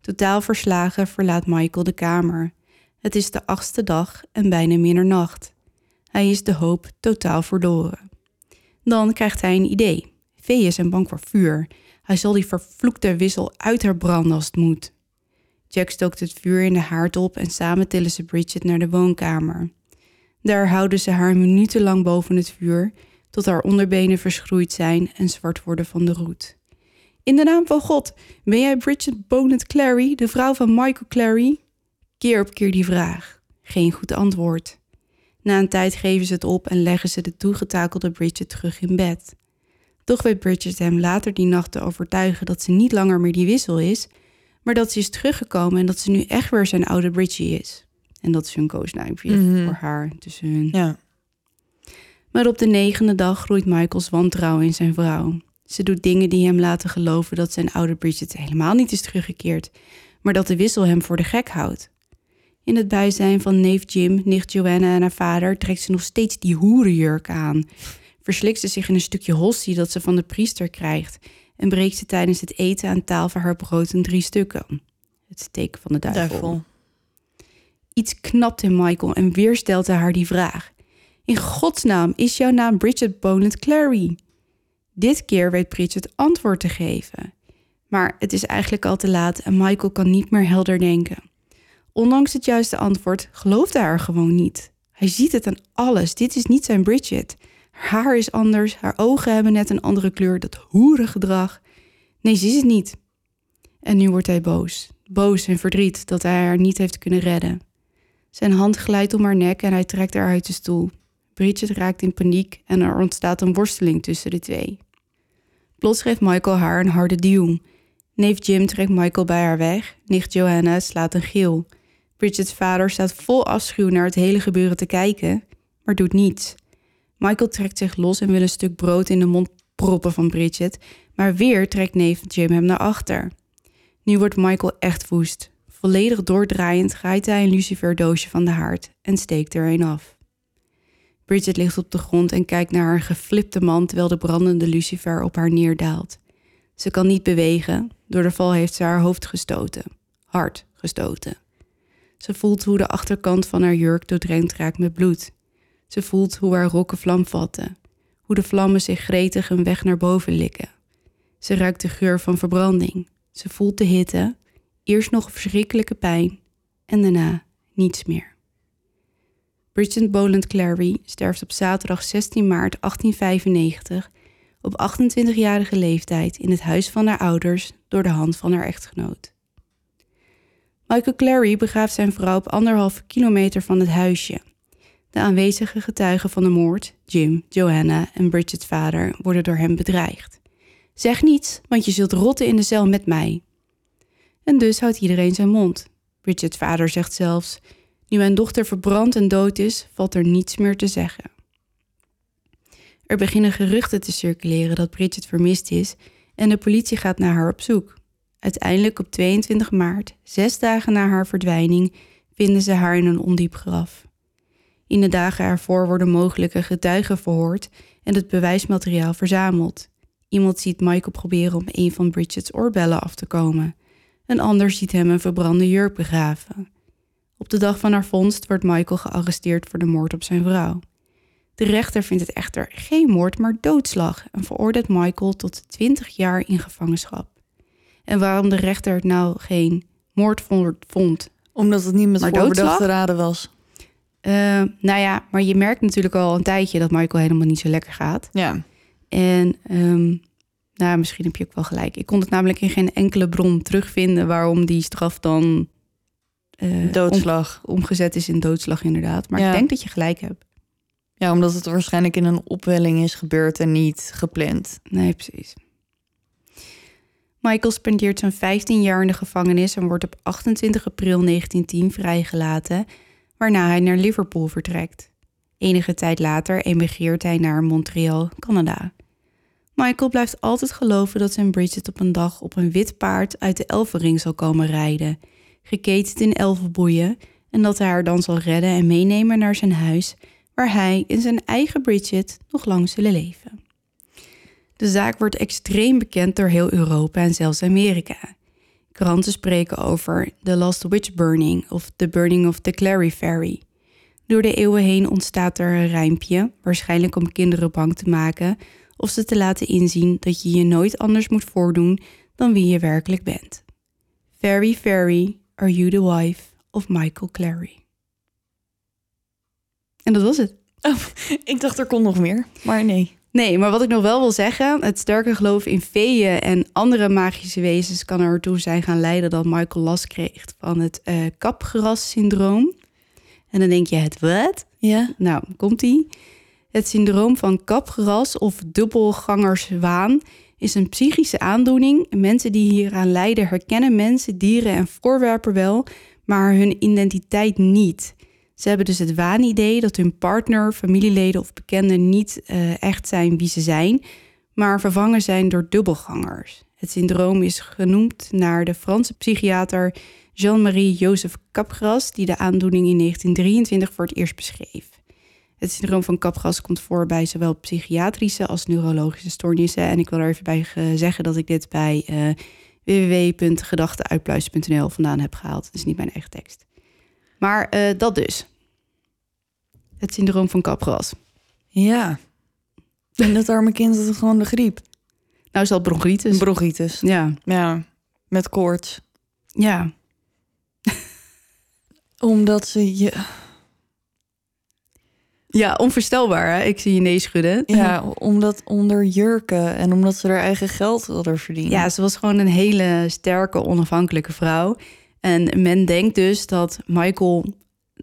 Totaal verslagen verlaat Michael de kamer. Het is de achtste dag en bijna middernacht. Hij is de hoop totaal verloren. Dan krijgt hij een idee. Vee is een bang voor vuur. Hij zal die vervloekte wissel uit haar branden als het moet. Jack stookt het vuur in de haard op en samen tillen ze Bridget naar de woonkamer. Daar houden ze haar minutenlang boven het vuur, tot haar onderbenen verschroeid zijn en zwart worden van de roet. In de naam van God, ben jij Bridget Bonnet Clary, de vrouw van Michael Clary? Keer op keer die vraag. Geen goed antwoord. Na een tijd geven ze het op en leggen ze de toegetakelde Bridget terug in bed. Toch weet Bridget hem later die nacht te overtuigen dat ze niet langer meer die wissel is, maar dat ze is teruggekomen en dat ze nu echt weer zijn oude Bridgie is. En dat is hun koosnaamje Mhm. voor haar tussen hun. Ja. Maar op de negende dag groeit Michaels wantrouwen in zijn vrouw. Ze doet dingen die hem laten geloven dat zijn oude Bridget helemaal niet is teruggekeerd, maar dat de wissel hem voor de gek houdt. In het bijzijn van neef Jim, nicht Joanna en haar vader trekt ze nog steeds die hoerenjurk aan. Verslikt ze zich in een stukje hostie dat ze van de priester krijgt en breekt ze tijdens het eten aan tafel haar brood in drie stukken. Het teken van de duivel. Duivel. Iets knapt in Michael en weer stelt hij haar die vraag. In godsnaam is jouw naam Bridget Bonnet Clary? Dit keer weet Bridget antwoord te geven. Maar het is eigenlijk al te laat en Michael kan niet meer helder denken. Ondanks het juiste antwoord gelooft hij haar gewoon niet. Hij ziet het aan alles. Dit is niet zijn Bridget. Haar is anders, haar ogen hebben net een andere kleur, dat hoerengedrag. Nee, ze is het niet. En nu wordt hij boos. Boos en verdriet dat hij haar niet heeft kunnen redden. Zijn hand glijdt om haar nek en hij trekt haar uit de stoel. Bridget raakt in paniek en er ontstaat een worsteling tussen de twee. Plots geeft Michael haar een harde duw. Neef Jim trekt Michael bij haar weg. Nicht Johanna slaat een gil. Bridget's vader staat vol afschuw naar het hele gebeuren te kijken, maar doet niets. Michael trekt zich los en wil een stuk brood in de mond proppen van Bridget, maar weer trekt neef Jim hem naar achter. Nu wordt Michael echt woest. Volledig doordraaiend grijpt hij een luciferdoosje van de haard en steekt er een af. Bridget ligt op de grond en kijkt naar haar geflipte man terwijl de brandende lucifer op haar neerdaalt. Ze kan niet bewegen, door de val heeft ze haar hoofd gestoten. Hard gestoten. Ze voelt hoe de achterkant van haar jurk doordrenkt raakt met bloed. Ze voelt hoe haar rokken vlam vatten, hoe de vlammen zich gretig een weg naar boven likken. Ze ruikt de geur van verbranding. Ze voelt de hitte, eerst nog verschrikkelijke pijn en daarna niets meer. Bridget Boland Clary sterft op zaterdag 16 maart 1895 op 28-jarige leeftijd in het huis van haar ouders door de hand van haar echtgenoot. Michael Clary begraaft zijn vrouw op anderhalve kilometer van het huisje. De aanwezige getuigen van de moord, Jim, Johanna en Bridget's vader, worden door hem bedreigd. Zeg niets, want je zult rotten in de cel met mij. En dus houdt iedereen zijn mond. Bridget's vader zegt zelfs: Nu mijn dochter verbrand en dood is, valt er niets meer te zeggen. Er beginnen geruchten te circuleren dat Bridget vermist is en de politie gaat naar haar op zoek. Uiteindelijk op 22 maart, zes dagen na haar verdwijning, vinden ze haar in een ondiep graf. In de dagen ervoor worden mogelijke getuigen verhoord en het bewijsmateriaal verzameld. Iemand ziet Michael proberen om een van Bridget's oorbellen af te komen. Een ander ziet hem een verbrande jurk begraven. Op de dag van haar vondst wordt Michael gearresteerd voor de moord op zijn vrouw. De rechter vindt het echter geen moord, maar doodslag en veroordeelt Michael tot 20 jaar in gevangenschap. En waarom de rechter het nou geen moord vond, Omdat het niet met voorbedachte raden was. Eh, nou ja, maar je merkt natuurlijk al een tijdje dat Michael helemaal niet zo lekker gaat. Ja. En ehm, nou, misschien heb je ook wel gelijk. Ik kon het namelijk in geen enkele bron terugvinden waarom die straf dan eh, Doodslag. om- omgezet is in doodslag inderdaad. Maar Ja. ik denk dat je gelijk hebt. Ja, omdat het waarschijnlijk in een opwelling is gebeurd en niet gepland. Nee, precies. Michael spendeert zijn 15 jaar in de gevangenis en wordt op 28 april 1910 vrijgelaten, waarna hij naar Liverpool vertrekt. Enige tijd later emigreert hij naar Montreal, Canada. Michael blijft altijd geloven dat zijn Bridget op een dag op een wit paard uit de Elfenring zal komen rijden, geketend in elfenboeien, en dat hij haar dan zal redden en meenemen naar zijn huis, waar hij in zijn eigen Bridget nog lang zullen leven. De zaak wordt extreem bekend door heel Europa en zelfs Amerika. Kranten spreken over The Last Witch Burning of The Burning of the Clary Ferry. Door de eeuwen heen ontstaat er een rijmpje, waarschijnlijk om kinderen bang te maken of ze te laten inzien dat je je nooit anders moet voordoen dan wie je werkelijk bent. Very, very, are you the wife of Michael Clary? En dat was het. Ik dacht er kon nog meer, maar nee. Nee, maar wat ik nog wel wil zeggen, het sterke geloof in feeën en andere magische wezens kan ertoe zijn gaan leiden dat Michael last kreeg van het eh kapgras-syndroom. En dan denk je, het wat? Ja? Nou, komt ie. Het syndroom van kapgras of dubbelgangerswaan is een psychische aandoening. Mensen die hieraan lijden herkennen mensen, dieren en voorwerpen wel, maar hun identiteit niet. Ze hebben dus het waanidee dat hun partner, familieleden of bekenden niet eh, echt zijn wie ze zijn, maar vervangen zijn door dubbelgangers. Het syndroom is genoemd naar de Franse psychiater Jean-Marie Joseph Capgras, die de aandoening in 1923 voor het eerst beschreef. Het syndroom van Capgras komt voor bij zowel psychiatrische als neurologische stoornissen. En ik wil er even bij zeggen dat ik dit bij eh www.gedachteuitpluizen.nl vandaan heb gehaald. Het is niet mijn eigen tekst. Maar eh, dat dus. Het syndroom van Capgras. Ja. En dat arme kind had gewoon de griep. Nou is dat bronchitis. Bronchitis. ja, Ja, met koorts. ja. Omdat ze je... Ja, onvoorstelbaar hè? Ik zie je nee schudden. Ja, omdat onder jurken en omdat ze haar eigen geld wilden verdienen. Ja, ze was gewoon een hele sterke, onafhankelijke vrouw. En men denkt dus dat Michael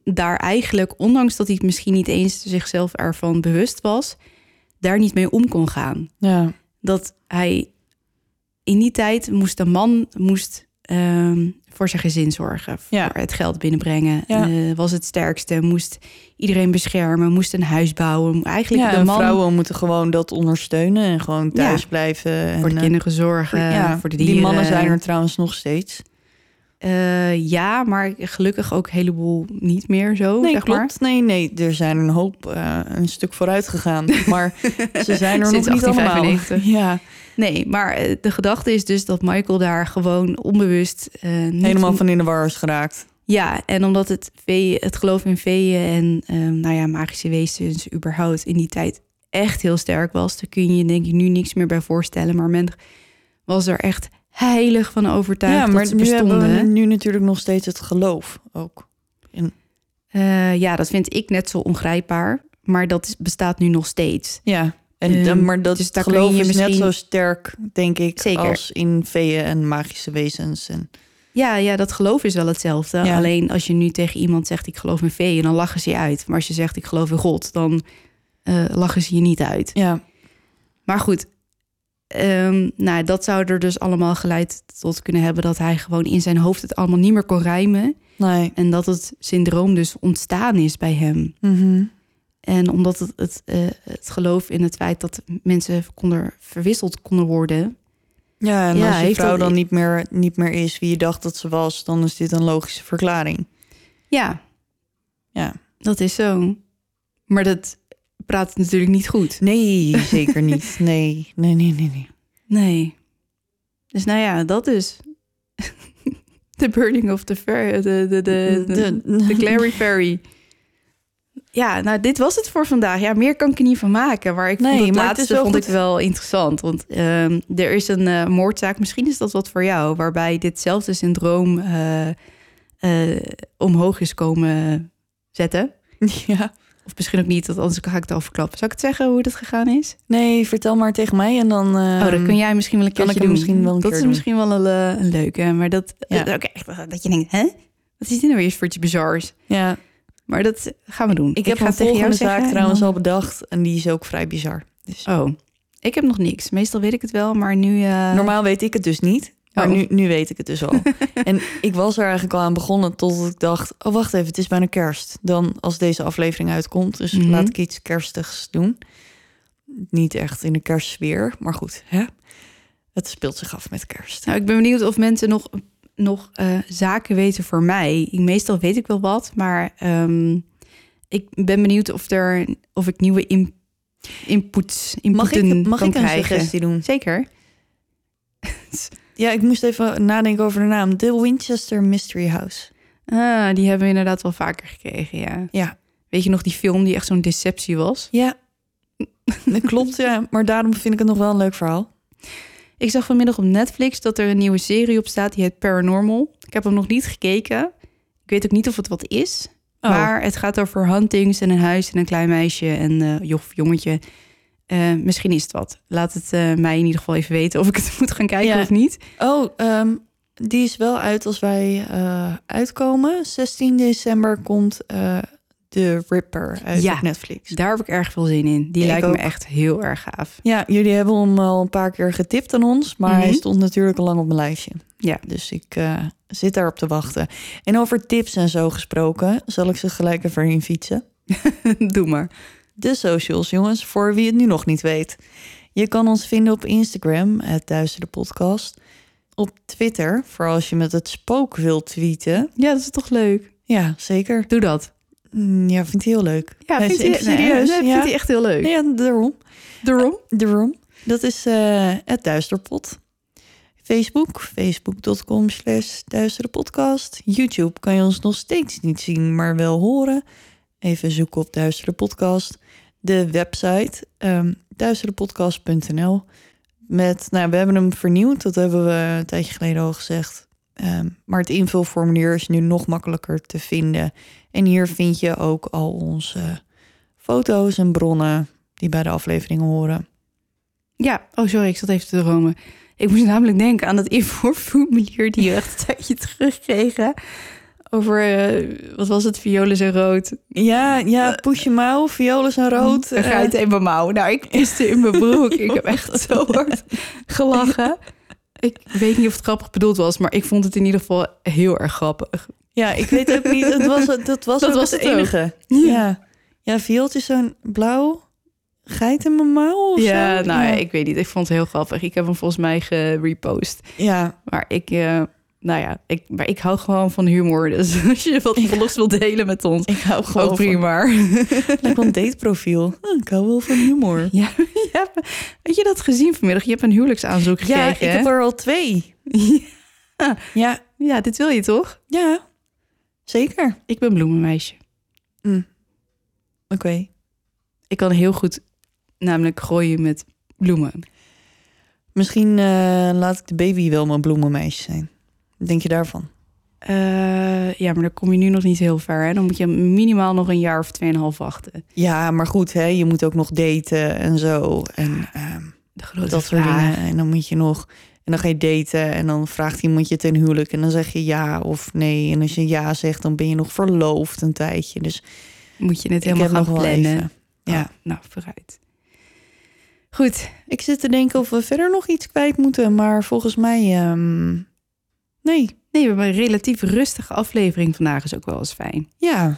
daar eigenlijk, ondanks dat hij het misschien niet eens zichzelf ervan bewust was, daar niet mee om kon gaan. ja. Dat hij in die tijd moest de man moest, ehm, voor zijn gezin zorgen, voor Ja. het geld binnenbrengen, Ja. eh, was het sterkste, moest iedereen beschermen, moest een huis bouwen. Eigenlijk ja, de man vrouwen moeten gewoon dat ondersteunen en gewoon thuis blijven. En, voor de eh, kinderen zorgen, ja, voor de dieren. Die mannen zijn er trouwens nog steeds. Eh, ja, maar gelukkig ook een heleboel niet meer zo, Nee, zeg klopt. Nee, nee, er zijn een hoop eh, een stuk vooruit gegaan. Maar ze zijn er nog niet allemaal. 1895. Ja, maar. Nee, maar eh, de gedachte is dus dat Michael daar gewoon onbewust... helemaal van in de war is geraakt. Ja, en omdat het, vee, het geloof in veeën en eh, nou ja, magische wezens überhaupt in die tijd echt heel sterk was... daar kun je je denk ik nu niks meer bij voorstellen. Maar men was er echt heilig van overtuigd Ja, dat maar ze nu bestonden. hebben we nu natuurlijk nog steeds het geloof ook. Eh, ja, dat vind ik net zo ongrijpbaar. Maar dat is, bestaat nu nog steeds. Ja, en, Ehm, maar dat dus daar geloof je is net zo sterk, denk ik, Zeker. als in veeën en magische wezens. En, Ja, ja, dat geloof is wel hetzelfde. Ja. Alleen als je nu tegen iemand zegt ik geloof in veeën, dan lachen ze je uit. Maar als je zegt ik geloof in God, dan eh, lachen ze je niet uit. ja, Maar goed, ehm, nou, dat zou er dus allemaal geleid tot kunnen hebben dat hij gewoon in zijn hoofd het allemaal niet meer kon rijmen. nee. En dat het syndroom dus ontstaan is bij hem. Mhm. En omdat het, het, eh, het geloof in het feit dat mensen konden, verwisseld konden worden. Ja, en Ja, als je vrouw dat- dan niet meer, niet meer is wie je dacht dat ze was, dan is dit een logische verklaring. Ja, Ja. dat is zo. Maar dat praat natuurlijk niet goed. Nee, zeker niet. Nee, nee, nee, nee. nee. Nee. Dus nou ja, dat is. The burning of the fair, de, de, de, de, Clary Ferry. Ja, nou, dit was het voor vandaag. Ja, meer kan ik er niet van maken. Maar ik vond Nee, het maar het is laatste vond goed. ik wel interessant. Want ehm, er is een eh, moordzaak, misschien is dat wat voor jou... waarbij ditzelfde syndroom eh, eh, omhoog is komen zetten. Ja. Of misschien ook niet, want anders ga ik het al verklappen. Zal ik het zeggen hoe het gegaan is? Nee, vertel maar tegen mij en dan... oh, dan kun jij misschien wel een keertje doen. misschien wel een dat keer is doen. misschien wel een, eh, een leuke. Maar dat, Ja. ook echt, dat je denkt, hè? Wat is dit nou weer voor iets bizars? Ja, Maar dat gaan we doen. ik heb een volgende zaak en trouwens dan- al bedacht. En die is ook vrij bizar. Dus Oh, ik heb nog niks. Meestal weet ik het wel, maar nu... eh, Normaal weet ik het dus niet. Maar Oh. nu, nu weet ik het dus al. en ik was er eigenlijk al aan begonnen tot ik dacht... oh, wacht even, het is bijna kerst. Dan als deze aflevering uitkomt. Dus Mhm. laat ik iets kerstigs doen. Niet echt in de kerstsfeer, maar goed. Hè? Het speelt zich af met kerst. Nou, ik ben benieuwd of mensen nog, nog eh, zaken weten voor mij. Meestal weet ik wel wat, maar ehm, ik ben benieuwd of, er, of ik nieuwe in, inputs, Mag inputen ik, mag kan ik een krijgen. suggestie doen? Zeker. Ja, ik moest even nadenken over de naam. The Winchester Mystery House. Ah, die hebben we inderdaad wel vaker gekregen, ja. Ja, Weet je nog die film die echt zo'n deceptie was? ja. dat klopt, ja. Maar daarom vind ik het nog wel een leuk verhaal. Ik zag vanmiddag op Netflix dat er een nieuwe serie op staat. Die heet Paranormal. Ik heb hem nog niet gekeken. Ik weet ook niet of het wat is. Oh. Maar het gaat over huntings en een huis en een klein meisje en joh, of jongetje. Eh, misschien is het wat. Laat het eh, mij in ieder geval even weten of ik het moet gaan kijken Ja. of niet. Oh, ehm, die is wel uit als wij eh, uitkomen. 16 december komt The Ripper uit Ja. Netflix. Daar heb ik erg veel zin in. Die Ik lijkt ook. me echt heel erg gaaf. Ja, jullie hebben hem al een paar keer getipt aan ons, maar hij Mhm. stond natuurlijk al lang op mijn lijstje. Ja. Dus ik eh, zit daarop te wachten. En over tips en zo gesproken, zal ik ze gelijk even in fietsen. Doe maar. De socials, jongens, voor wie het nu nog niet weet. Je kan ons vinden op Instagram, het Podcast. Op Twitter, voor als je met het spook wilt tweeten. Ja, dat is toch leuk. Ja, zeker. Doe dat. Mm, Ja, vindt hij heel leuk. Ja, Nee, vindt hij, serieus, nee, ja. vindt hij echt heel leuk. Ja, daarom. Daarom? Daarom. Dat is eh, het Duisterpot. Facebook, facebook.com slash duisterepodcast. YouTube kan je ons nog steeds niet zien, maar wel horen. Even zoeken op Duistere Podcast. De website, duisterepodcast.nl. Met, nou, we hebben hem vernieuwd, dat hebben we een tijdje geleden al gezegd. Ehm, maar het invulformulier is nu nog makkelijker te vinden. En hier vind je ook al onze foto's en bronnen die bij de afleveringen horen. Ja, oh sorry, ik zat even te dromen. Ik moest namelijk denken aan dat invoerformulier die we echt een tijdje terugkregen. Over, eh, wat was het, violen en rood. Ja, ja, push je mouw, violen zijn rood. Een geit in mijn mouw. Nou, ik piste in mijn broek. Ik heb echt zo hard gelachen. Ik weet niet of het grappig bedoeld was, maar ik vond het in ieder geval heel erg grappig. Ja, ik weet ook niet. Het was, dat was, Dat was het enige. Ja. Ja, ja viooltje is zo'n blauw geit in mijn mouw Ja, zo? nou, ja. ik weet niet. Ik vond het heel grappig. Ik heb hem volgens mij gerepost. ja, Maar ik, eh, nou ja, ik, maar ik hou gewoon van humor. Dus als je wat vlogs wilt delen met ons, ik hou gewoon ook van... prima. Lijkt wel een dateprofiel. Oh, ik hou wel van humor. Ja, je hebt, weet je dat gezien vanmiddag? Je hebt een huwelijksaanzoek gekregen. Ja, ik hè? heb er al twee. Ja. Ja, Ja, dit wil je toch? ja, zeker. Ik ben bloemenmeisje. Oké. Ik kan heel goed namelijk gooien met bloemen. Misschien eh, laat ik de baby wel mijn bloemenmeisje zijn. Wat denk je daarvan? Eh, ja, maar dan kom je nu nog niet heel ver. Hè? Dan moet je minimaal nog een jaar of tweeënhalf wachten. Ja, maar goed, hè, je moet ook nog daten en zo. En ehm, De grote dat soort dingen. En dan moet je nog... En dan ga je daten en dan vraagt iemand je ten huwelijk. En dan zeg je ja of nee. En als je ja zegt, dan ben je nog verloofd een tijdje. Dus Moet je het helemaal gaan plannen. Ja. Oh, nou, vooruit. Goed. Ik zit te denken of we verder nog iets kwijt moeten. Maar volgens mij... ehm, nee, Nee, we hebben een relatief rustige aflevering vandaag. Is ook wel eens fijn. ja.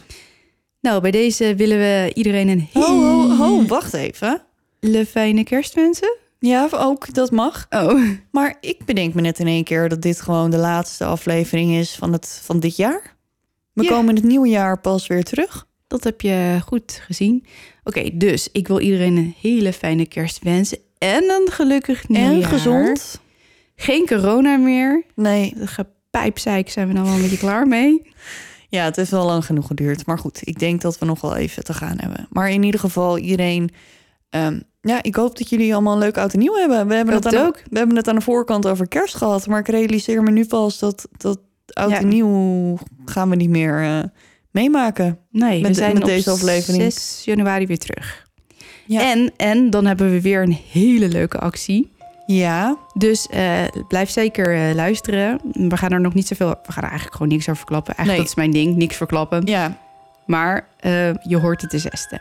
Nou, bij deze willen we iedereen een Ho, ho, ho, hele wacht even. fijne kerst wensen. Ja, ook, dat mag. Oh, Maar ik bedenk me net in één keer dat dit gewoon de laatste aflevering is van, het, van dit jaar. We Ja. komen in het nieuwe jaar pas weer terug. dat heb je goed gezien. Oké, dus ik wil iedereen een hele fijne kerst wensen. En een gelukkig nieuwjaar. en gezond. Geen corona meer. Nee, De gepijpzeik zijn we dan wel een beetje klaar mee. ja, het heeft wel lang genoeg geduurd. Maar goed, ik denk dat we nog wel even te gaan hebben. Maar in ieder geval, iedereen... ehm, ja, ik hoop dat jullie allemaal een leuk oud en nieuw hebben. We hebben, Dat het aan ook. we hebben het aan de voorkant over kerst gehad. Maar ik realiseer me nu pas dat, dat oud Ja. en nieuw gaan we niet meer eh, meemaken. Nee, Met- we zijn met op deze aflevering. 6 januari weer terug. Ja. En, en dan hebben we weer een hele leuke actie. Ja, Dus eh, blijf zeker eh, luisteren. We gaan er nog niet zoveel... We gaan er eigenlijk gewoon niks over verklappen. Eigenlijk Nee. dat is mijn ding, niks verklappen. ja. Maar eh, je hoort het de zesde.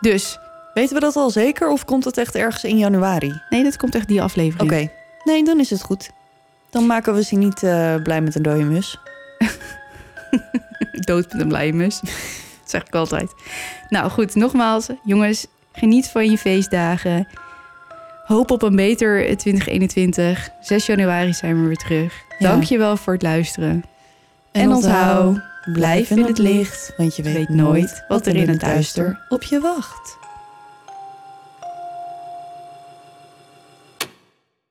Dus, Weten we dat al zeker of komt het echt ergens in januari? nee, dat komt echt die aflevering. Oké. Nee, dan is het goed. Dan maken we ze niet blij met een dode mus. Dood met een blije mus. dat zeg ik altijd. Nou goed, nogmaals, jongens, geniet van je feestdagen. Hoop op een beter 2021. 6 januari zijn we weer terug. Ja. Dank je wel voor het luisteren. En onthoud, blijf in het licht, want je weet, weet nooit wat er in het duister op je wacht.